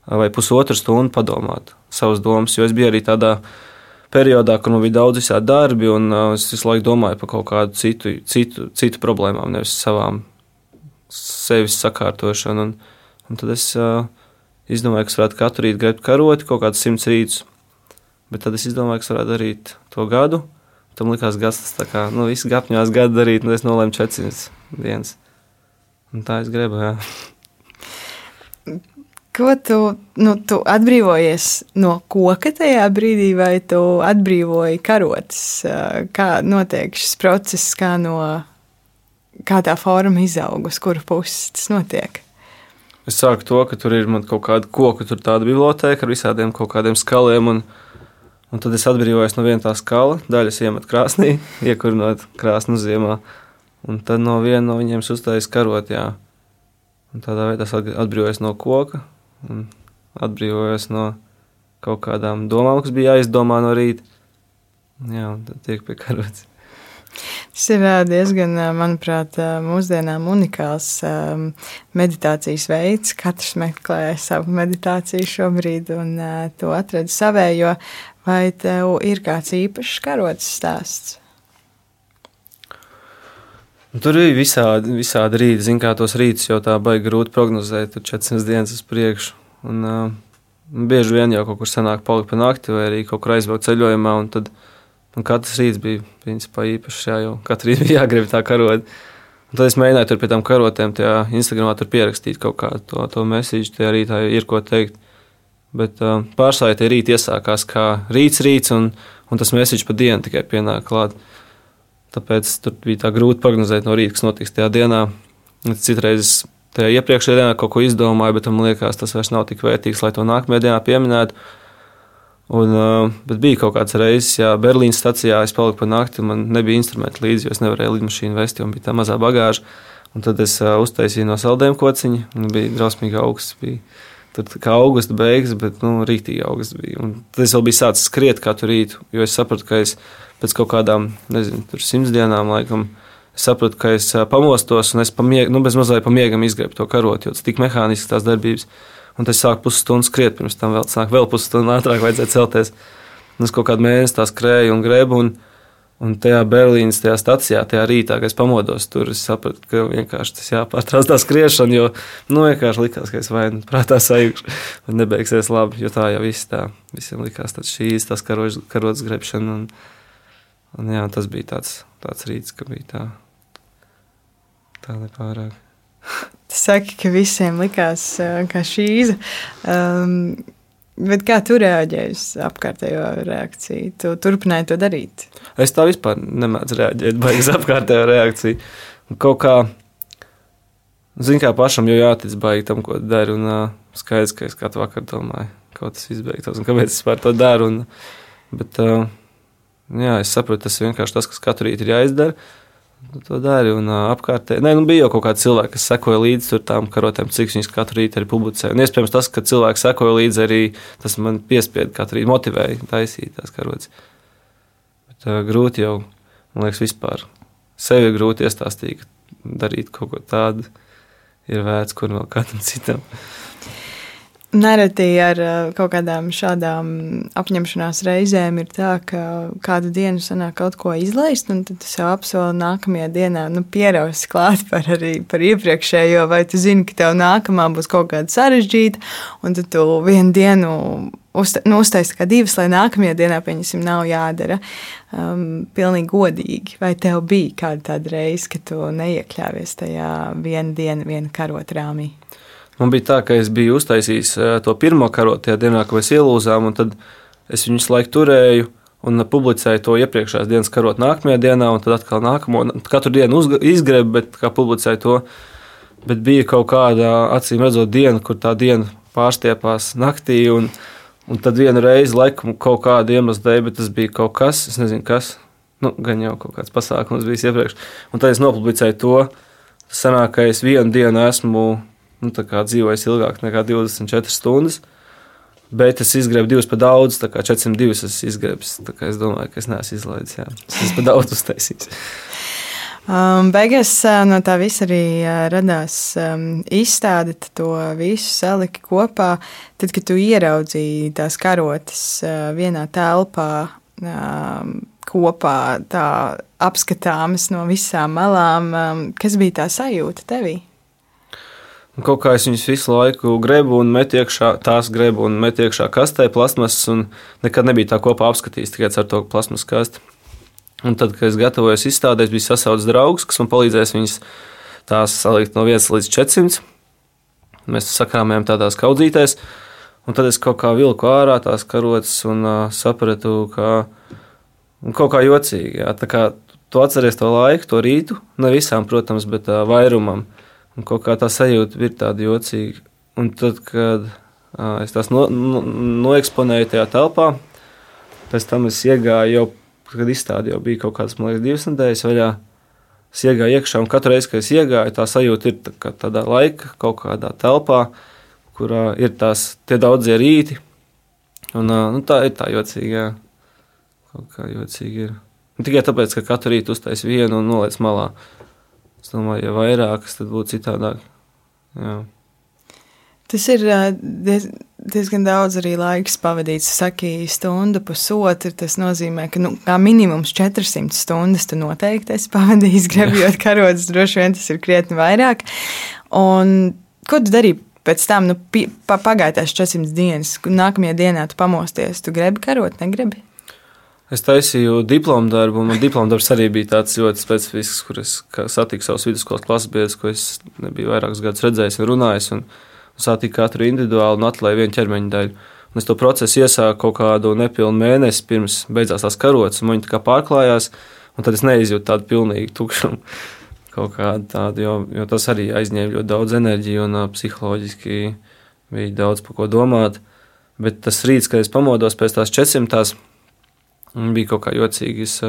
vai pusotru stundu padomāt savas domas. Jo es biju arī tādā periodā, kur man bija daudz visādi darbi, un es visu laiku domāju par kaut kādu citu, citu, citu problēmām, nevis savām sevis sakārtošanu. Un, un tad es uh, izdomāju, ka es varētu katru rītu grebt karoti, kaut kādus simts rītus. Bet tad es izdomāju, ka es varētu darīt to gadu. Tam likās, ka tas tā kā, nu, viss gapņās gadu darīt, un es nolēmu 400 dienas. Un tā es gribu, jā. Ko tu, nu, tu atbrīvojies no koka tajā brīdī, vai tu atbrīvoji karotes? Kā notiek šis process, kā, no, kā tā forma izaug, uz kuru puses tas notiek? Es sāku to, ka tur ir kaut kāda koka, tur tāda biblioteka ar visādiem kaut kādiem skaliem. Un, un tad es atbrīvojos no viena tā skala, daļas iemet krāsnī, iekurinot krāsnu ziemā. Un tad no viena no viņiem uztaisīja karot. Jā. Un tādā veidā es atbrīvojos no koka un atbrīvojos no kaut kādām domām, kas bija jāizdomā no rīta. Jā, un tad tiek pie karotes. Tas ir diezgan, manuprāt, mūsdienām unikāls meditācijas veids. Katrs meklē savu meditāciju šobrīd un to atrada savējo. Vai tev ir kāds īpašs karotes stāsts? Tur bija visādi, visādi rīti. Zinu, kā tos rītus jau tā baigi grūti prognozēt. Tur 400 dienas uz priekšu. Un, uh, bieži vien jau kaut kur sanāk palikt pa nakti vai arī kaut kur aizbraukt ceļojumā. Tad un katrs rīts bija principā īpašs. Jā, jau katru rītu bija jāgrib tā karot. Un tad es mēģināju tur pie tām karotēm, tajā Instagramā pierakstīt kaut kādu to, to mēsīju. Tajā rītā ir ko teikt. Bet uh, pārsvarā tie rīti iesākās kā rīts, rīts, un, un tas mēsīčs pa dienu tikai pienāk klāt. Tāpēc tur bija tā grūti prognozēt no rīta, kas notiks tajā dienā. Citreiz tajā iepriekšējā dienā kaut ko izdomāju, bet man liekas, tas vairs nav tik vērtīgs, lai to nākamajā dienā pieminētu. Un, bet bija kaut kāds reizes, ja Berlīnas stacijā es paliku pa nakti, man nebija instrumenti līdzi, jo es nevarēju lidmašīnu vest, jo bija tā mazā bagāža. Un tad es uztaisīju no saldējuma kociņu, un bija drausmīgi augsts. Bija. Tur kā augusta beigas, bet nu, rītīgi augusts bija. Un tad es vēl biju sācis skriet katru rītu, jo es sapratu, ka es pēc kaut kādām, nezinu, simts dienām laikam. Es sapratu, ka es pamostos un es pamieg, nu, bez mazliet pamiegam izgriebu to karot, jo tas tik mehāniski tās darbības. Un tas sāk pusstundu skriet, pirms tam vēl sāk vēl pusstundu ātrāk vajadzēja celties. Un es kaut kādu mēnesi tā skrēju un grebu. Un, un tajā Berlīnas tajā stacijā, tajā rītā, kad es pamodos, tur es sapratu, ka vienkārši tas jāpārtrauc tā skriešana, jo nu, vienkārši likās, ka es vai nu prātā sajūgšu, vai nebeigsies labi, jo tā jau viss tā, visiem likās tāds šīs, tas karots grebšana. Un, Un, jā, tas bija tāds, tāds rīts, ka bija tā, tā nepārāk. Saki, ka visiem likās, ka šī um, bet kā tu reaģēji uz apkārtējo reakciju? Tu turpināji to darīt? Es tā vispār nemēdzu reaģēt, baigas apkārtējo reakciju. Kaut kā, zinu, kā pašam jau jātic baigi tam, ko dari, un uh, skaidrs, ka es katru vakaru domāju, kā tas izbeigtos un kāpēc es par to daru. Un, bet, uh, Jā, es saprotu, tas ir vienkārši tas, kas katru rītu ir jāizdara. Tu to dari. Un uh, apkārtē, nē, nu, bija jau kaut kādi cilvēki, kas sekoja līdzi tām karotēm, cik viņas katru rītu arī publicēja. Un iespējams, tas, ka cilvēki sekoja līdzi, arī tas man piespieda katru rītu, motivēja taisīt tās karotes. Bet uh, grūti jau, man liekas, vispār. Sevi grūti iestāstīt, darīt kaut ko tādu ir vērts, kur vēl kādam citam. Nereti ar uh, kaut kādām šādām apņemšanās reizēm ir tā, ka kādu dienu sanāk kaut ko izlaist, un tad tu sev apsoli nākamajā dienā nu, pierausi klāt par, arī, par iepriekšējo, vai tu zini, ka tev nākamā būs kaut kāda sarežģīta, un tad tu vienu dienu uzta, nu, uztaisi kā divas, lai nākamajā dienā, pieņemsim, nav jādara um, pilnīgi godīgi. Vai tev bija kāda tāda reize, ka tu neiekļāvies tajā vienu dienu, vienu karotu rāmī? Man bija tā, ka es biju uztaisījis to pirmo karotu tajā dienā, kad mēs ielūzām, un tad es viņus laiku turēju un publicēju to iepriekšējās dienas karotu nākamajā dienā, un tad atkal nākamo. Katru dienu izgrebu, bet kā publicēju to. Bet bija kaut kāda acīm redzot diena, kur tā diena pārstiepās naktī, un, un tad vienu reizi, laikam, kaut kāda iemesla dēļ, bet tas bija kaut kas, es nezinu, kas. Nu, gan jau kaut kāds pasākums bijis iepriekš. Un tad es nopublicēju to. Sanāk, ka es vienu dienu esmu nu, dzīvojis ilgāk nekā 24 stundas. Bet es izgriebu divus par daudz, tā kā 402 es izgriebu. Es domāju, ka es neesmu izlaidis. Jā. Es esmu par daudz uztaisījis. Um, beigās uh, no tā visa arī uh, radās um, izstāde, to visu saliki kopā. Tad, kad tu ieraudzīji tās karotes uh, vienā telpā, um, kopā, tā apskatāmas no visām malām, kas bija tā sajūta tevī? Kaut kā es viņus visu laiku grebu un metu iekšā, tās grebu un metu iekšā kastē, plasmasas, un nekad nebija tā kopā apskatījis tikai ar to plasmas kasti. Un tad, kad es gatavojos izstādēs, bija sasaucis draugs, kas man palīdzēs viņas tās salikt no 1 līdz 400. Mēs sakrāmējām tādās kaudzītēs, un tad es kaut kā vilku ārā tās karotes un uh, sapratu, ka kaut kā jocīgi. Jā, tā kā tu atceries to laiku, to rītu, ne visām, protams, bet uh, vairumam. Un kaut kā tā sajūta ir tāda jocīga. Un tad, kad uh, es tās no, no, noeksponēju tajā telpā, pēc tam es iegāju jau, kad izstāde jau bija kaut kādas, man liekas, divas nedēļas vaļā. es iegāju iekšā, un katru reizi, kad es iegāju, tā sajūta ir tā, tādā laika, kaut kādā telpā, kurā ir tās tie daudzie rīti. Un, nu, tā ir tā jocīga. Kaut kā jocīgi ir. Un tikai tāpēc, ka katru rītu uztais vienu un noliec malā. Es domāju, ja vairākas, tad būtu citādāk. Jā. Tas ir diez, diezgan daudz arī laiks pavadīts. Saki, stundu, pusotru. Tas nozīmē, ka nu, minimums 400 stundas tu noteikti esi pavadījis grebjot karotes. Droši vien tas ir krietni vairāk. Un, ko tu darīji pēc tam? Nu, pa, pagāja tās 400 dienas. Nākamajā dienā tu pamosties. Tu grebi karot, negrebi? Es taisīju diplomu darbu, un diplomu darbs arī bija tāds ļoti specifisks, kur es satiku savus vidusskolas klases biedrus, ko es nebiju vairākus gadus redzējis un runājis. Un, satika katru individuāli un atklāja vienu ķermeņa daļu. Un es to procesu iesāku kaut kādu nepilnu mēnesi pirms beidzās tās karotes, un viņi tā kā pārklājās, un tad es neizjūtu tādu pilnīgu tukšumu. Kaut kādu tādu, jo, jo tas arī aizņēma ļoti daudz enerģiju un uh, psiholoģiski bija daudz par ko domāt. Bet tas rīts, kad es pamodos pēc tās 400, bija kaut kā jocīgi. Es,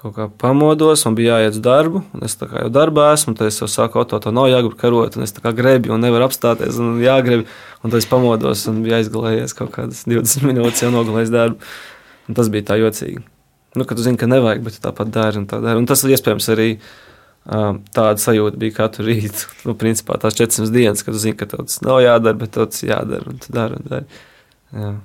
kaut kā pamodos, man bija jāiet uz darbu, un es jau darbā esmu, tad es jau sāku auto, to nav jāgrib karot, un es tā kā grebu, un nevaru apstāties, un jāgrib, un tad es pamodos, un bija aizgulējies kaut kādas 20 minūtes, jau nogulējis darbu, un tas bija tā jocīgi. Nu, ka tu zini, ka nevajag, bet tāpat dari, un tā dari, un tas iespējams arī um, tāda sajūta bija katru rītu, nu, principā tās 400 dienas, kad tu zini, ka tas nav jādara, bet tas jādara, un tu dari, un dari. Jā.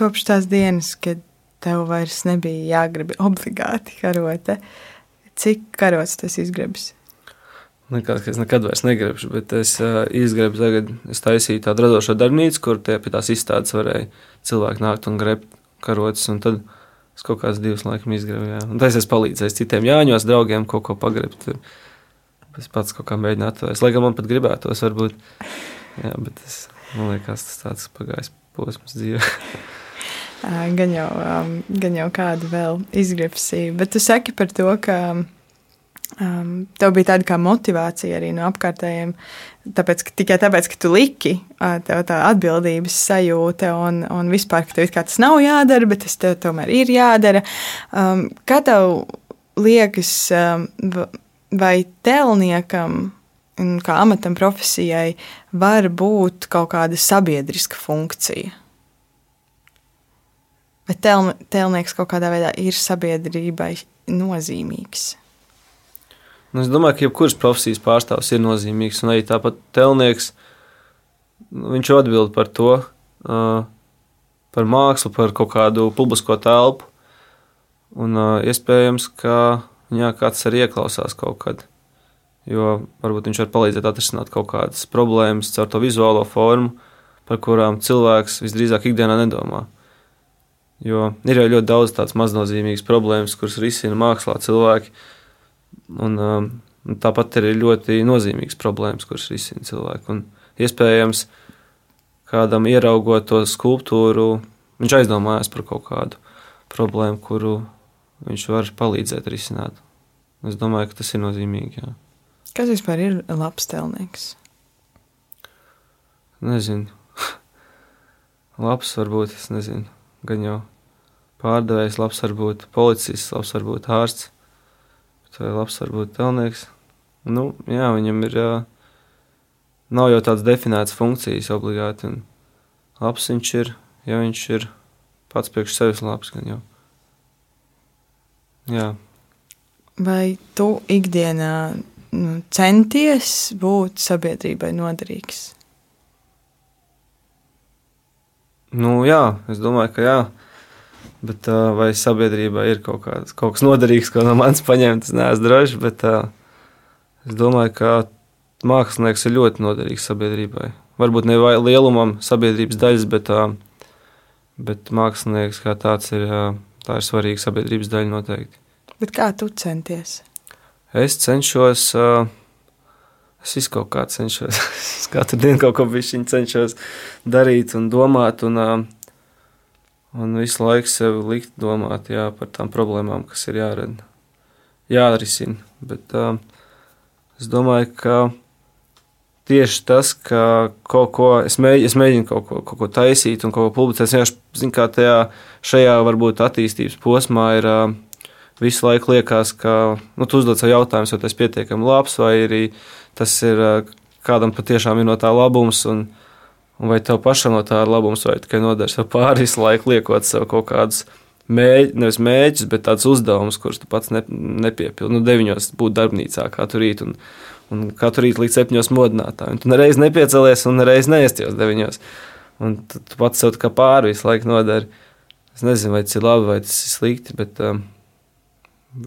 Kopš tās dienas, kad tev vairs nebija jāgrib obligāti karote. Cik karotes tas izgribas? Nekad, es nekad vairs negribu, bet es uh, izgribu tagad, es taisīju tādu radošo darbnīcu, kur tie pie tās izstādes varēja cilvēki nākt un grebt karotes, un tad es kaut kāds divus laikam izgribu, jā. Un tas es palīdzēju citiem jāņos draugiem kaut ko pagrebt. Es pats kaut kā mēģināju atvērt, lai gan man pat gribētos varbūt, jā, bet es, man liekas, tas tāds pagājis posms dzīvē. gan jau, gan jau kādu vēl izgribsīju. Bet tu saki par to, ka um, tev bija tāda kā motivācija arī no apkārtējiem. Tāpēc, ka, tikai tāpēc, ka tu liki, tev tā atbildības sajūta un, un vispār, ka tev tas nav jādara, bet tas tev tomēr ir jādara. Um, kā tev liekas, um, vai telniekam, kā amatam, profesijai, var būt kaut kāda sabiedriska funkcija? Bet tel, telnieks kaut kādā veidā ir sabiedrībai nozīmīgs. Nu, es domāju, ka jebkuras profesijas pārstāvs ir nozīmīgs. Un arī tāpat telnieks, nu, viņš atbild par to, uh, par mākslu, par kaut kādu publisko telpu. Un uh, iespējams, ka viņā kāds arī ieklausās kaut kad. Jo varbūt viņš var palīdzēt atrisināt kaut kādas problēmas caur to vizuālo formu, par kurām cilvēks visdrīzāk ikdienā nedomā. Jo ir jau ļoti daudz tādas maznozīmīgas problēmas, kuras risina mākslā cilvēki. Un, um, tāpat ir ļoti nozīmīgas problēmas, kuras risina cilvēki. Un, iespējams, kādam ieraugot to skulptūru, viņš aizdomājas par kaut kādu problēmu, kuru viņš var palīdzēt risināt. Es domāju, ka tas ir nozīmīgi. Jā. Kas vispār ir labs telnieks? Nezinu. labs varbūt, es nezinu gan jau pārdevējs, labs var būt policists, labs var būt ārsts, vai labs var būt telnieks. Nu, jā, viņam ir, nav jau tādas definētas funkcijas obligāti, un labs viņš ir, ja viņš ir pats priekš sevis labs. Jā. Vai tu ikdienā nu, centies būt sabiedrībai noderīgs? Nu, jā, es domāju, ka jā. Bet, uh, vai sabiedrībā ir kaut, kāds, kaut kas noderīgs, ko no manis paņemt, es neesmu drošs. Bet uh, es domāju, ka mākslinieks ir ļoti noderīgs sabiedrībai. Varbūt ne lielumam sabiedrības daļas, bet, uh, bet mākslinieks kā tāds ir, uh, tā ir svarīga sabiedrības daļa noteikti. Bet kā tu centies? Es cenšos. Uh, Es visu kaut kā cenšos, katru dienu kaut ko cenšos darīt un domāt, un, un visu laiku sev likt domāt jā, par tām problēmām, kas ir jārada, jārisina. Bet uh, es domāju, ka tieši tas, ka kaut ko es, mēģinu, es mēģinu kaut ko, kaut ko taisīt un kaut ko publicēt, es vienkārši zinu, kā tajā šajā varbūt attīstības posmā ir visu laiku liekas, ka nu, tu uzdod sev jautājumus, vai tas ir pietiekami labs, vai arī tas ir kādam patiešām ir no tā labums. Un vai tev pašam no tā ir labums, vai tikai nodara sev pāri visu laiku, liekot sev kaut kādus mēģi, nevis mēģus, bet tādus uzdevumus, kurus tu pats ne, nepiepildi. Nu, deviņos būt darbnīcā katru rītu. Un, un katru rītu līdz septiņos modinātā. Un tu nereiz nepiecelies un nereiz neiesties deviņos. Un tu, tu pats sev kā pāri visu laiku nodari. Es nezinu, vai tas ir labi vai tas ir slikti, bet, um,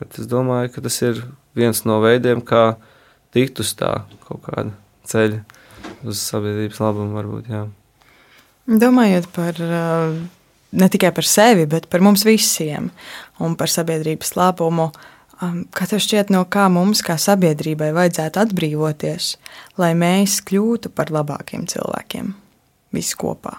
bet es domāju, ka tas ir viens no veidiem, kā tikt uz tā kaut kāda ceļa, uz sabiedrības labumu varbūt. Jā. Domājot par uh, ne tikai par sevi, bet par mums visiem un par sabiedrības labumu. Um, kā tev šķiet, no kā mums, kā sabiedrībai, vajadzētu atbrīvoties, lai mēs kļūtu par labākiem cilvēkiem? visi kopā.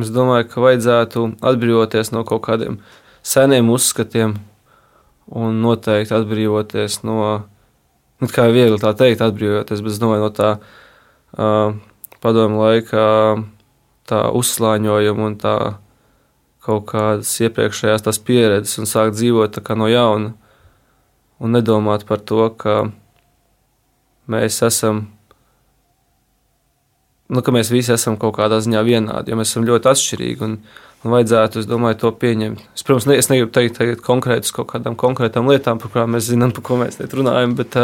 Es domāju, ka vajadzētu atbrīvoties no kaut kādiem seniem uzskatiem un noteikti atbrīvoties no, nu, kā viegli tā teikt, atbrīvoties, bet domāju, no tā uh, padomu laikā tā uzslāņojuma un tā kaut kādas iepriekšējās tās pieredzes un sākt dzīvot no jauna un nedomāt par to, ka mēs esam, nu, ka mēs visi esam kaut kādā ziņā vienādi, jo mēs esam ļoti atšķirīgi. Un, un vajadzētu, es domāju, to pieņemt. Es, protams, ne, es negribu teikt konkrētus kaut kādām konkrētām lietām, par kurām mēs zinām, par ko mēs šeit runājam, bet,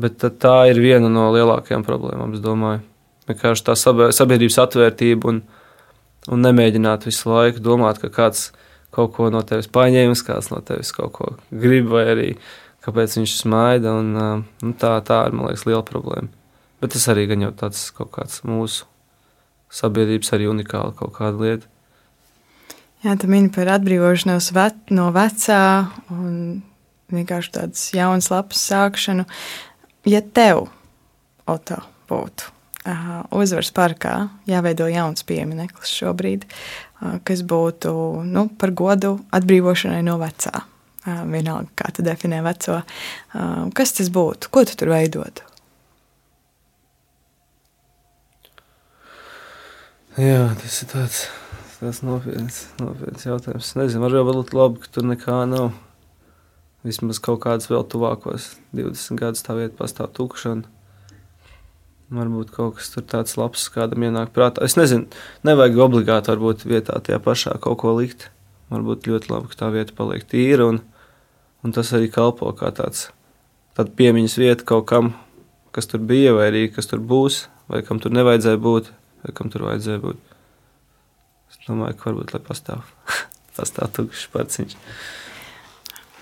bet tā ir viena no lielākajām problēmām, es domāju. Vienkārši tā sabiedrības atvērtība un, un nemēģināt visu laiku domāt, ka kāds kaut ko no tevis paņēmis, kāds no tevis kaut ko grib, vai arī kāpēc viņš smaida. Un, nu, tā, tā ir, man liekas, liela problēma. Bet tas arī gan jau tāds kaut kāds mūsu sabiedrības arī unikāla kaut kāda lieta. Jā, tu mini par atbrīvošanos vet, no vecā un vienkārši tādas jaunas lapas sākšanu. Ja tev, Oto, būtu uh, uzvaras parkā jāveido jauns piemineklis šobrīd, uh, kas būtu nu, par godu atbrīvošanai no vecā, vienalga, kā tu definē veco. Kas tas būtu? Ko tu tur veidotu? Jā, tas ir tāds, tāds nopietns, nopietns jautājums. Es nezinu, varbūt labi, ka tur nekā nav. Vismaz kaut kādas vēl tuvākos 20 gadus tā vieta pastāv tukšana. Varbūt kaut kas tāds labs, kādam ienāk prātā. Es nezinu, nevajag obligāti varbūt vietā tajā pašā kaut ko likt. Varbūt ļoti labi, ka tā vieta paliek tīra un Un tas arī kalpo kā tāds piemiņas vieta kaut kam, kas tur bija, vai arī kas tur būs, vai kam tur nevajadzēja būt, vai kam tur vajadzēja būt. Es domāju, ka varbūt lai pastāv, pastāv tukšs parciņš.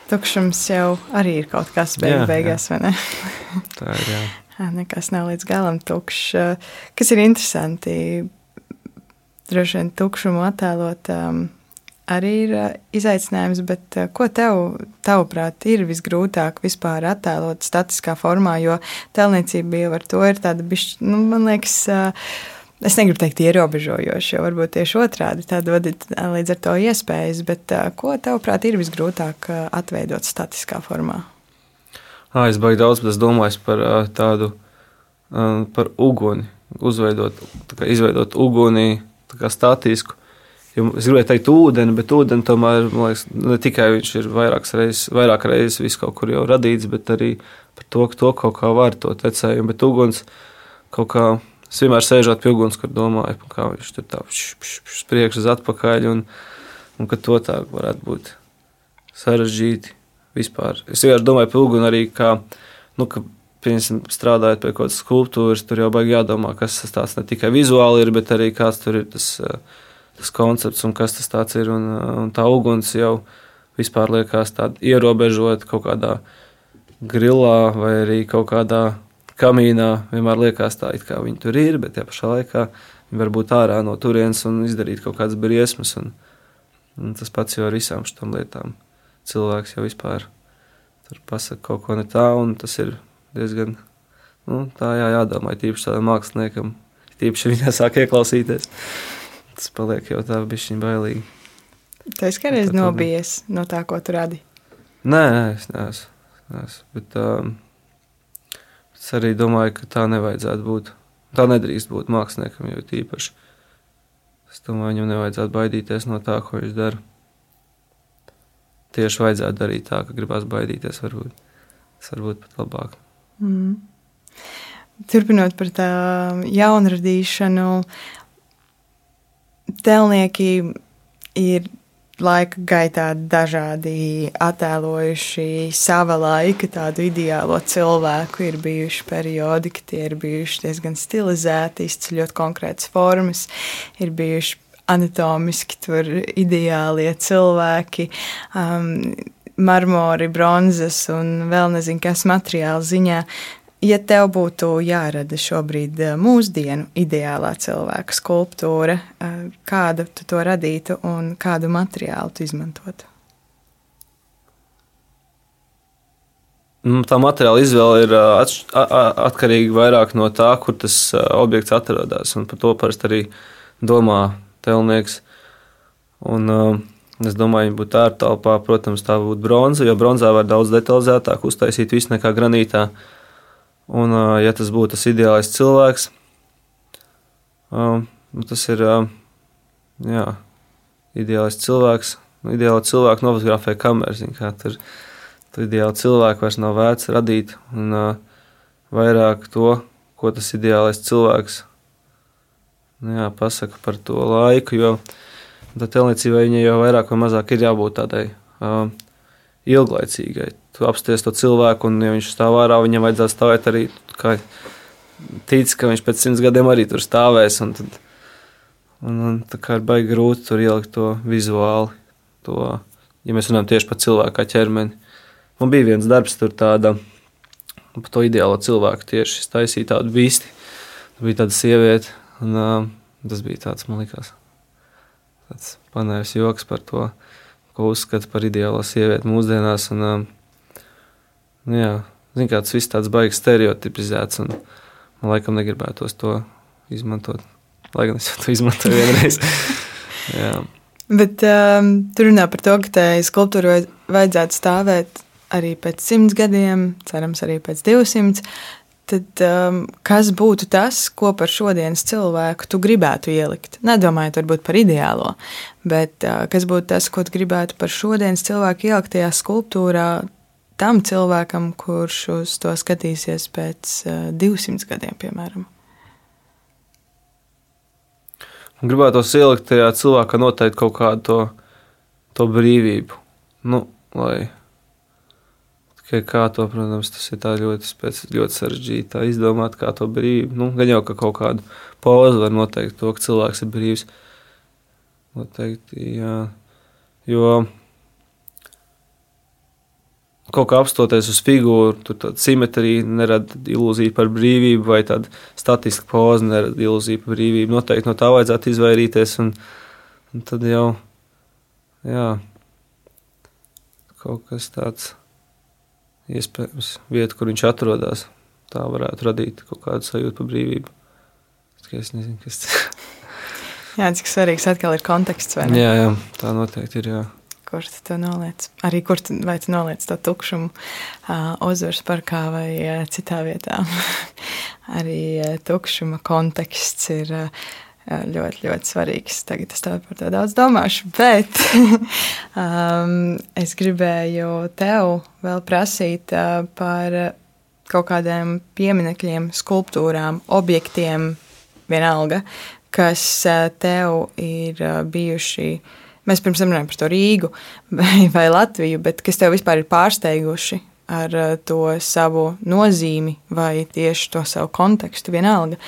Tukšums jau arī ir kaut kas beig beigās, jā. vai ne? Tā ir, jā. Nekas nav līdz galam tukšs. Kas ir interesanti, droši vien tukšumu attēlot um, arī ir izaicinājums, bet ko tev, tavuprāt, ir visgrūtāk vispār attēlot statiskā formā, jo tēlniecība jau ar to ir tāda bišķi, nu, man liekas, es negribu teikt ierobežojoši, jo varbūt tieši otrādi tāda vadīt līdz ar to iespējas, bet ko tavuprāt ir visgrūtāk atveidot statiskā formā? À, es baigi daudz, domāju par tādu, par uguni, uzveidot, kā izveidot uguni, kā statisku, Jo es gribēju teikt, ūdeni, bet ūdeni tomēr liekas, ne tikai viņš ir vairākas reizes, vairāk reizes viss kaut kur jau radīts, bet arī par to, ka to kaut kā var to tecējumu. Bet uguns kaut kā, es vienmēr sēžot pie uguns, kur domāju, kā viņš tur tā priekš uz atpakaļ, un, un ka to tā varētu būt sarežģīti vispār. Es vienkārši domāju par uguni arī kā, nu, ka, piemēram, strādājot pie kaut kādas skulptūras, tur jau baigi jādomā, kas tas tāds ne tikai vizuāli ir, bet arī kāds tur ir tas. Uh, tas koncepts un kas tas ir. Un, un tā uguns jau vispār liekas tāda ierobežota kaut kādā grilā vai arī kaut kādā kamīnā. Vienmēr liekas tā, it kā viņi tur ir, bet tajā pašā laikā viņi var būt ārā no turienes un izdarīt kaut kādas briesmas. Un, un tas pats jau ar visām šīm lietām. Cilvēks jau vispār tur pasaka kaut ko ne tā, un tas ir diezgan nu, tā jā, jādomā. Tīpaši tādam māksliniekam, tīpaši viņā sāk ieklausīties tas paliek jau tā bišķiņ bailīgi. Tu esi kādreiz nobijies no tā, ko tu radi? Nē, nē es neesmu. neesmu. Bet, um, es arī domāju, ka tā nevajadzētu būt. Tā nedrīkst būt māksliniekam, jo tīpaši. Es domāju, viņam nevajadzētu baidīties no tā, ko viņš dara. Tieši vajadzētu darīt tā, ka gribās baidīties. Varbūt tas varbūt pat labāk. Mm. Turpinot par tā jaunradīšanu, telnieki ir laika gaitā dažādi attēlojuši sava laika tādu ideālo cilvēku. Ir bijuši periodi, kad tie ir bijuši diezgan stilizēti, izceļot konkrētas formas, ir bijuši anatomiski tur ideālie cilvēki. Um, Marmori, bronzas un vēl nezinu, kas materiāla ziņā. Ja tev būtu jārada šobrīd eh, mūsdienu ideālā cilvēka skulptūra, eh, kādu tu to radītu un kādu materiālu tu izmantotu? Nu, tā materiāla izvēle ir atkarīga vairāk no tā, kur tas objekts atrodas. Par to parasti arī domā telnieks. Un, es domāju, ja būtu ārtelpā, protams, tā būtu bronza, jo bronzā var daudz detalizētāk uztaisīt visu nekā granītā. Un, ja tas būtu tas ideālais cilvēks, nu, tas ir jā, ideālais cilvēks. Nu, ideāli cilvēku novfotografē kameras. Tur, tur ideāli cilvēku vairs nav vērts radīt. Un, vairāk to, ko tas ideālais cilvēks nu, jā, pasaka par to laiku. Jo tā telnicībai viņai jau vairāk vai mazāk ir jābūt tādai uh, ilglaicīgai apsties to cilvēku, un, ja viņš stāv ārā, viņam vajadzētu stāvēt arī. Tic, ka viņš pēc simts gadiem arī tur stāvēs. Un tad, un, un, tā kā ir baigi grūti tur ielikt to vizuāli. To, ja mēs runājam tieši par cilvēku ķermeni. Man bija viens darbs, tur tāda, par to ideālo cilvēku tieši taisīja tādu bīsti. Tā bija tāda sieviete, un uh, tas bija tāds, man liekas, tāds panērs joks par to, ko uzskata par ideālo sievieti mūsdienās. Un, uh, jā, zin, kā, tas viss tāds baigs stereotipizēts, un man laikam negribētos to izmantot. Lai gan es to izmantoju vienreiz. Bet um, tur runā par to, ka tai skulptūrai vajadzētu stāvēt arī pēc simts gadiem, cerams, arī pēc divsimts. Tad, um, kas būtu tas, ko par šodienas cilvēku tu gribētu ielikt? Nedomājot varbūt par ideālo, bet uh, kas būtu tas, ko tu gribētu par šodienas cilvēku ielikt tajā skulptūrā, tam cilvēkam, kurš uz to skatīsies pēc uh, eh, 200 gadiem, piemēram? Gribētu ielikt tajā cilvēkā noteikti kaut kādu to, to brīvību. Nu, lai tikai kā to, protams, tas ir ļoti, spēc, ļoti sarežģīti izdomāt, kā to brīvību. Nu, gan jau ka kaut kādu pozu var noteikt to, ka cilvēks ir brīvs. Noteikti, jā. Jo kaut kā apstoties uz figūru, tur tāda simetrija nerada ilūziju par brīvību, vai tāda statiska poza nerada ilūziju par brīvību. Noteikti no tā vajadzētu izvairīties. Un, un tad jau jā, kaut kas tāds iespējams, vieta, kur viņš atrodas, tā varētu radīt kaut kādu sajūtu par brīvību. Es nezinu, kas tas ir. jā, cik svarīgs atkal ir konteksts. Jā, jā, tā noteikti ir. Jā kur tu to noliec. Arī kur tu, vai tu noliec to tukšumu uh, Ozvaras parkā vai uh, citā vietā. Arī uh, tukšuma konteksts ir uh, ļoti, ļoti svarīgs. Tagad es par to daudz domāšu, bet um, es gribēju tev vēl prasīt uh, par kaut kādiem pieminekļiem, skulptūrām, objektiem, vienalga, kas uh, tev ir uh, bijuši Mēs pirms tam runājām par to Rīgu vai, vai Latviju, bet kas tev vispār ir pārsteiguši ar eh, to savu nozīmi vai tieši to savu kontekstu, vienalga.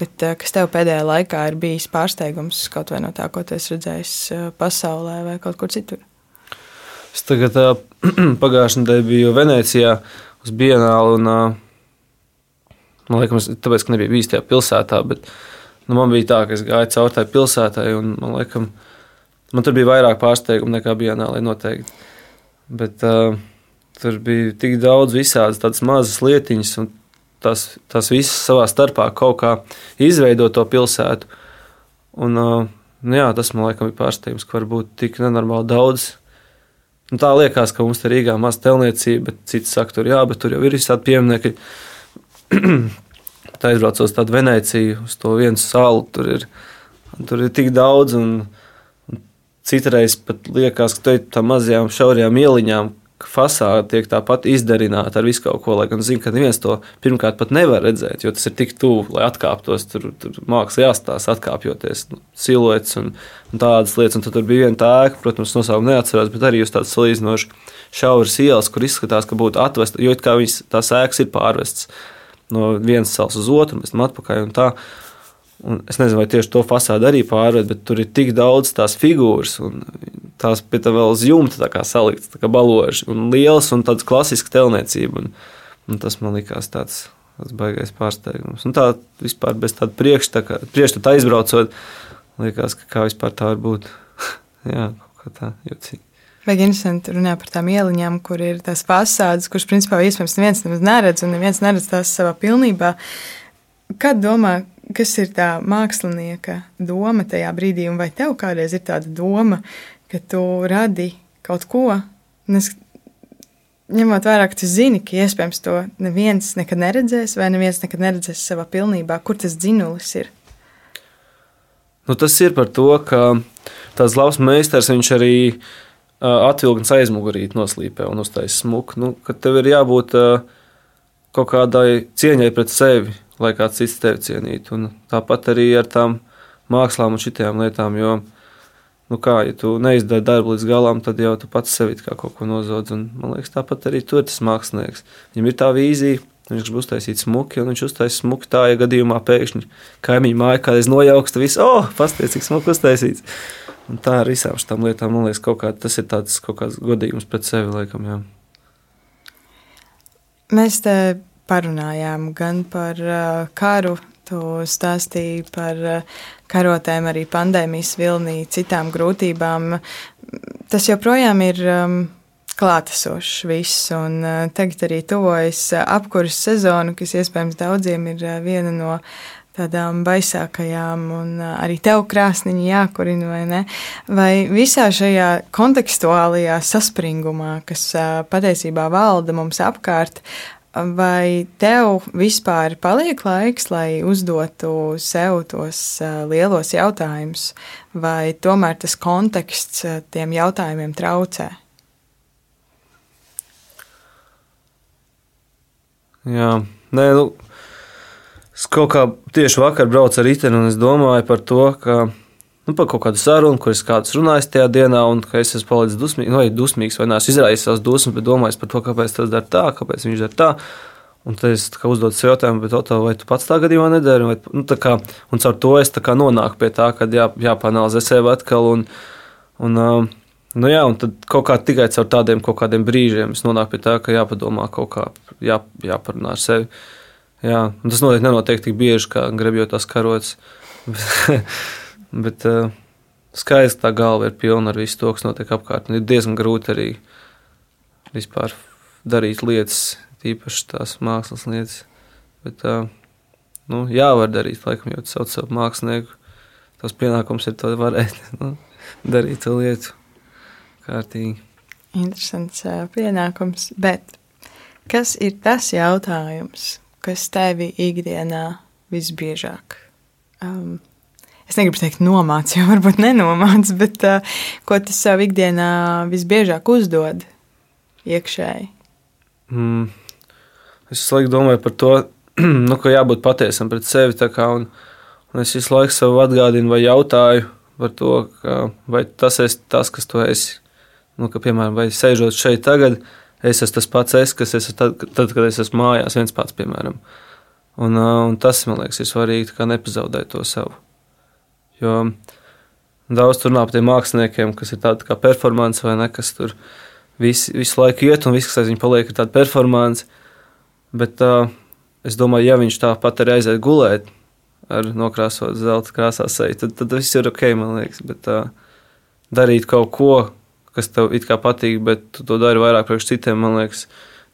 Bet eh, kas tev pēdējā laikā ir bijis pārsteigums kaut vai no tā, ko tu esi redzējis eh, pasaulē vai kaut kur citur? Es tagad pagājušajā nedēļā biju Venecijā uz Bienālu. Un, man liekas, tāpēc, ka nebija bijis tajā pilsētā, bet nu, man bija tā, ka es gāju cauri tai pilsētai un man liekas, Man tur bija vairāk pārsteigumu nekā Bienālē noteikti. Bet uh, tur bija tik daudz visādas tādas mazas lietiņas, un tās, tās visas savā starpā kaut kā izveido to pilsētu. Un, uh, nu jā, tas man liekas, ir pārsteigums, ka var būt tik nenormāli daudz. Nu, tā liekas, ka mums Rīgā ir maz telniecība, bet cits saka, tur jā, bet tur jau ir visādi pieminekļi. Tā aizbraucot uz tādu Venēciju, uz to vienu salu, tur ir tur ir tik daudz. Un, un citreiz pat liekas, ka tam mazajām šaurajām ieliņām fasāde tiek tāpat izdarināta ar visu kaut ko, lai gan zinu, ka neviens to pirmkārt pat nevar redzēt, jo tas ir tik tuvu, lai atkāptos. Tur, tur mākslā jāstāsta, atkāpjoties nu, siluets un, un tādas lietas. Un tur bija viena tā ēka, protams, nosaukumu neatcerās, bet arī uz tādas salīdzinoši šauras ielas, kur izskatās, ka būtu atvesta, jo kā viņas tās ēkas ir pārvestas no vienas salas uz otru, mēs tam atpakaļ un tā. Un es nezinu, vai tieši to fasādi arī pārved, bet tur ir tik daudz tās figūras, un tās pie tā vēl uz jumta saliktas, kā baloži, un liels un tāds klasisks telniecība. Un, un tas man likās tāds, tāds baigais pārsteigums. Un tā vispār bez tāda priekšstata, priekšstata aizbraucot, likās, ka kā vispār tā var būt. Jā, kaut kā tā jocīgi. Vajag interesanti runāt par tām ieliņām, kur ir tās fasādes, kuras principā iespējams neviens neredz, un neviens neredz tās savā pilnībā. Kad domā, kas ir tā mākslinieka doma tajā brīdī, un vai tev kādreiz ir tāda doma, ka tu radi kaut ko, nes, ņemot vērā, ka tu zini, ka iespējams to neviens nekad neredzēs, vai neviens nekad neredzēs savā pilnībā, kur tas dzinulis ir. Nu, tas ir par to, ka tās labs meistars viņš arī atvilknes aizmugurīt noslīpē un uztaisīs smuku. Nu, kad tev ir jābūt kaut kādai cieņai pret sevi, lai kāds cits tevi cienītu. Un tāpat arī ar tām mākslām un šitām lietām. Jo, nu kā, ja tu neizdari darbu līdz galam, tad jau tu pats sevi kā kaut ko nozodz. Un, man liekas, tāpat arī tur tas mākslinieks. Viņam ir tā vīzija, viņš grib uztaisīt smuki, un viņš uztaisīs smuki tā, ja gadījumā pēkšņi kaimiņu māja kādreiz nojauks, tad viss, oh, pasties, cik smuki uztaisīts. Un tā ar visām šīm lietām, man liekas, kā, tas ir tāds kaut kāds godīgums pret sevi, laikam. Jā. Mēs te parunājām gan par uh, karu, tu stāstīji par uh, karotēm, arī pandēmijas vilnī, citām grūtībām. Tas joprojām ir um, klātesošs viss, un uh, tagad arī tuvojas uh, apkuras sezonu, kas iespējams daudziem ir uh, viena no tādām baisākajām, un uh, arī tev krāsniņi jākurina, vai ne? Vai visā šajā kontekstuālajā saspringumā, kas patiesībā valda mums apkārt, Vai tev vispār paliek laiks, lai uzdotu sev tos lielos jautājumus, vai tomēr tas konteksts tiem jautājumiem traucē? Jā, nē, nu, es kaut kā tieši vakar braucu ar riteni, un es domāju par to, ka nu, par kaut kādu sarunu, kuras kāds runājis tajā dienā, un ka es esmu palicis dusmīgs, vai dusmīgs, vai neesmu izraisījis savas dusmas, bet domājis par to, kāpēc tas dara tā, kāpēc viņš dara tā. Un tad es uzdodu sev jautājumu, Oto, vai tu pats tā gadījumā nedari? Vai, nu, kā, un caur to es nonāku pie tā, ka jā, jāpanalizē sevi atkal. Un, un, nu, jā, un tad kaut kā tikai caur tādiem kādiem brīžiem es nonāku pie tā, ka jāpadomā kaut kā, jā, jāparunā ar sevi. Jā, tas noteikti nenotiek tik bieži, kā grebjot tās karotes. Bet uh, skaidrs, ka tā galva ir pilna ar visu to, kas notiek apkārt. Ir diezgan grūti arī vispār darīt lietas, tīpaši tās mākslas lietas. Bet uh, nu, jā, var darīt, laikam, jo tas sauc savu mākslinieku. Tas pienākums ir to varēt nu, darīt to lietu kārtīgi. Interesants uh, pienākums, bet kas ir tas jautājums, kas tevi ikdienā visbiežāk um, es negribu teikt, nomācis, jo varbūt nenomācis, bet uh, ko tas savu ikdienā visbiežāk uzdod iekšēji? Mm. Es visu laiku domāju par to, nu, ka jābūt patiesam pret sevi. Kā, un, un es visu laiku sev atgādinu vai jautāju par to, ka, vai tas ir tas, kas tu esi. Nu, ka, piemēram, vai sēžot šeit tagad, es esmu tas pats, es, kas esmu tad, tad, kad es esmu mājās, viens pats, piemēram. Un, un tas, man liekas, ir svarīgi, kā nepazaudēt to savu. Jo daudz tur nav par tiem māksliniekiem, kas ir tādi kā performance vai ne, kas tur visu, visu laiku iet un viss, kas aiz viņa paliek, ir tāda performance. Bet uh, es domāju, ja viņš tāpat arī aiziet gulēt ar nokrāsot zelta krāsā seju, tad, tad viss ir ok, man liekas. Bet uh, darīt kaut ko, kas tev it kā patīk, bet tu to dari vairāk priekš citiem, man liekas,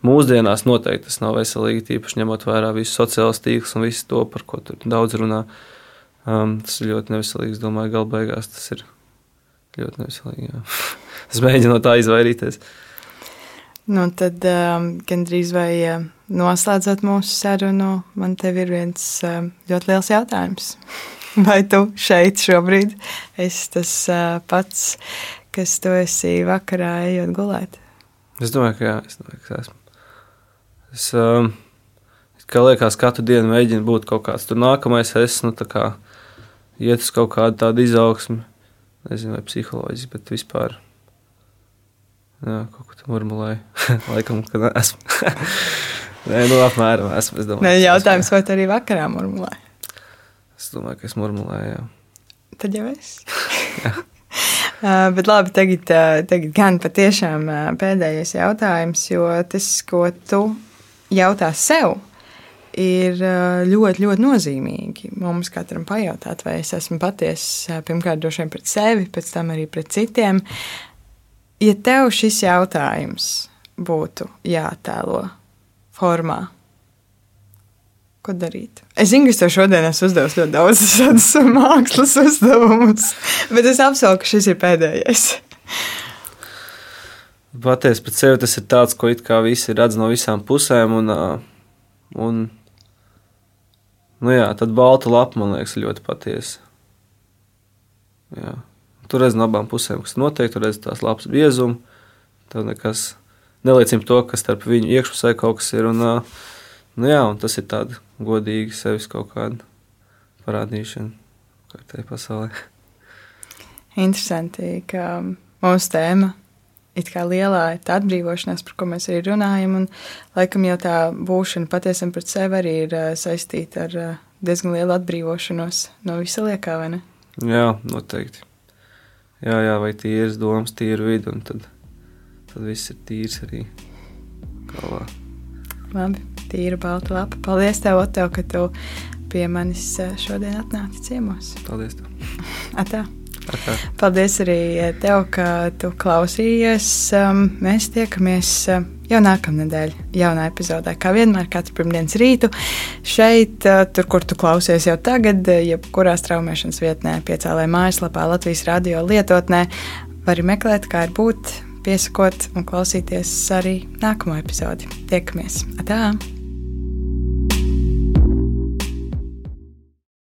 mūsdienās noteikti tas nav veselīgi, tīpaši ņemot vērā visu sociālos tīklus un visu to, par ko tur daudz runā. Uh, Um, tas ir ļoti neveselīgi. Es domāju, gala beigās tas ir ļoti neveselīgi. Es mēģinu no tā izvairīties. Nu, tad um, gandrīz vai uh, noslēdzot mūsu sarunu, man te ir viens uh, ļoti liels jautājums. vai tu šeit šobrīd esi tas uh, pats, kas tu esi vakarā ejot gulēt? Es domāju, ka jā, es domāju, ka esmu. Es, um, kā liekas, katru dienu mēģinu būt kaut kāds tur nākamais. Es nu, kā, iet uz kaut kādu tādu izaugsmu, nezinu, vai psiholoģiski, bet vispār. Jā, kaut ko tādu murmulēju. Laikam, ka esmu. Nē, nu, apmēram esmu. Es domāju, Nē, jautājums, vai tu arī vakarā murmulēji? Es domāju, ka es murmulēju. Jā. Tad jau es. Bet labi, tagad, tagad gan patiešām pēdējais jautājums, jo tas, ko tu jautā sev, ir ļoti, ļoti nozīmīgi. Mums katram pajautāt, vai es esmu patiesa pirmkārt droši vien pret sevi, pēc tam arī pret citiem. Ja tev šis jautājums būtu jātēlo formā, ko darīt? Es zinu, ka tev šodien esmu uzdevis ļoti daudz tādas mākslas uzdevumus, bet es apsolu, ka šis ir pēdējais. Patiesi pret sevi tas ir tāds, ko it kā visi redz no visām pusēm. Un, un, nu jā, tad balta lapa man liekas ļoti patiesa. Jā. Tur redz no abām pusēm, kas notiek, tur redz tās lapas biezumu. Tev nekas neliecina to, ka starp viņu iekšpusē kaut kas ir. Un, nu jā, un tas ir tāds godīgi sevis kaut kāda parādīšana kārtēji pasaulē. Interesanti, ka mūsu tēma it kā lielā tā atbrīvošanās, par ko mēs arī runājam. Un, laikam jau tā būšana patiesam pret sevi arī ir uh, saistīta ar uh, diezgan lielu atbrīvošanos no visa liekā, vai ne? Jā, noteikti. Jā, jā vai tīras domas, tīra vidi, un tad, tad viss ir tīrs arī galvā. Labi, tīra balta lapa. Paldies tev, Oto, ka tu pie manis šodien atnāci ciemos. Paldies tev. Atā. Paldies arī tev, ka tu klausījies. Mēs tiekamies uh, jau nākamnedēļ, jaunā epizodē, kā vienmēr, katru pirmdienas rītu. Šeit, uh, tur, kur tu klausies jau tagad, jebkurā straumēšanas vietnē, piecēlē mājaslapā, Latvijas radio lietotnē, vari meklēt, kā ir būt, piesakot un klausīties arī nākamo epizodi. Tiekamies! Atā!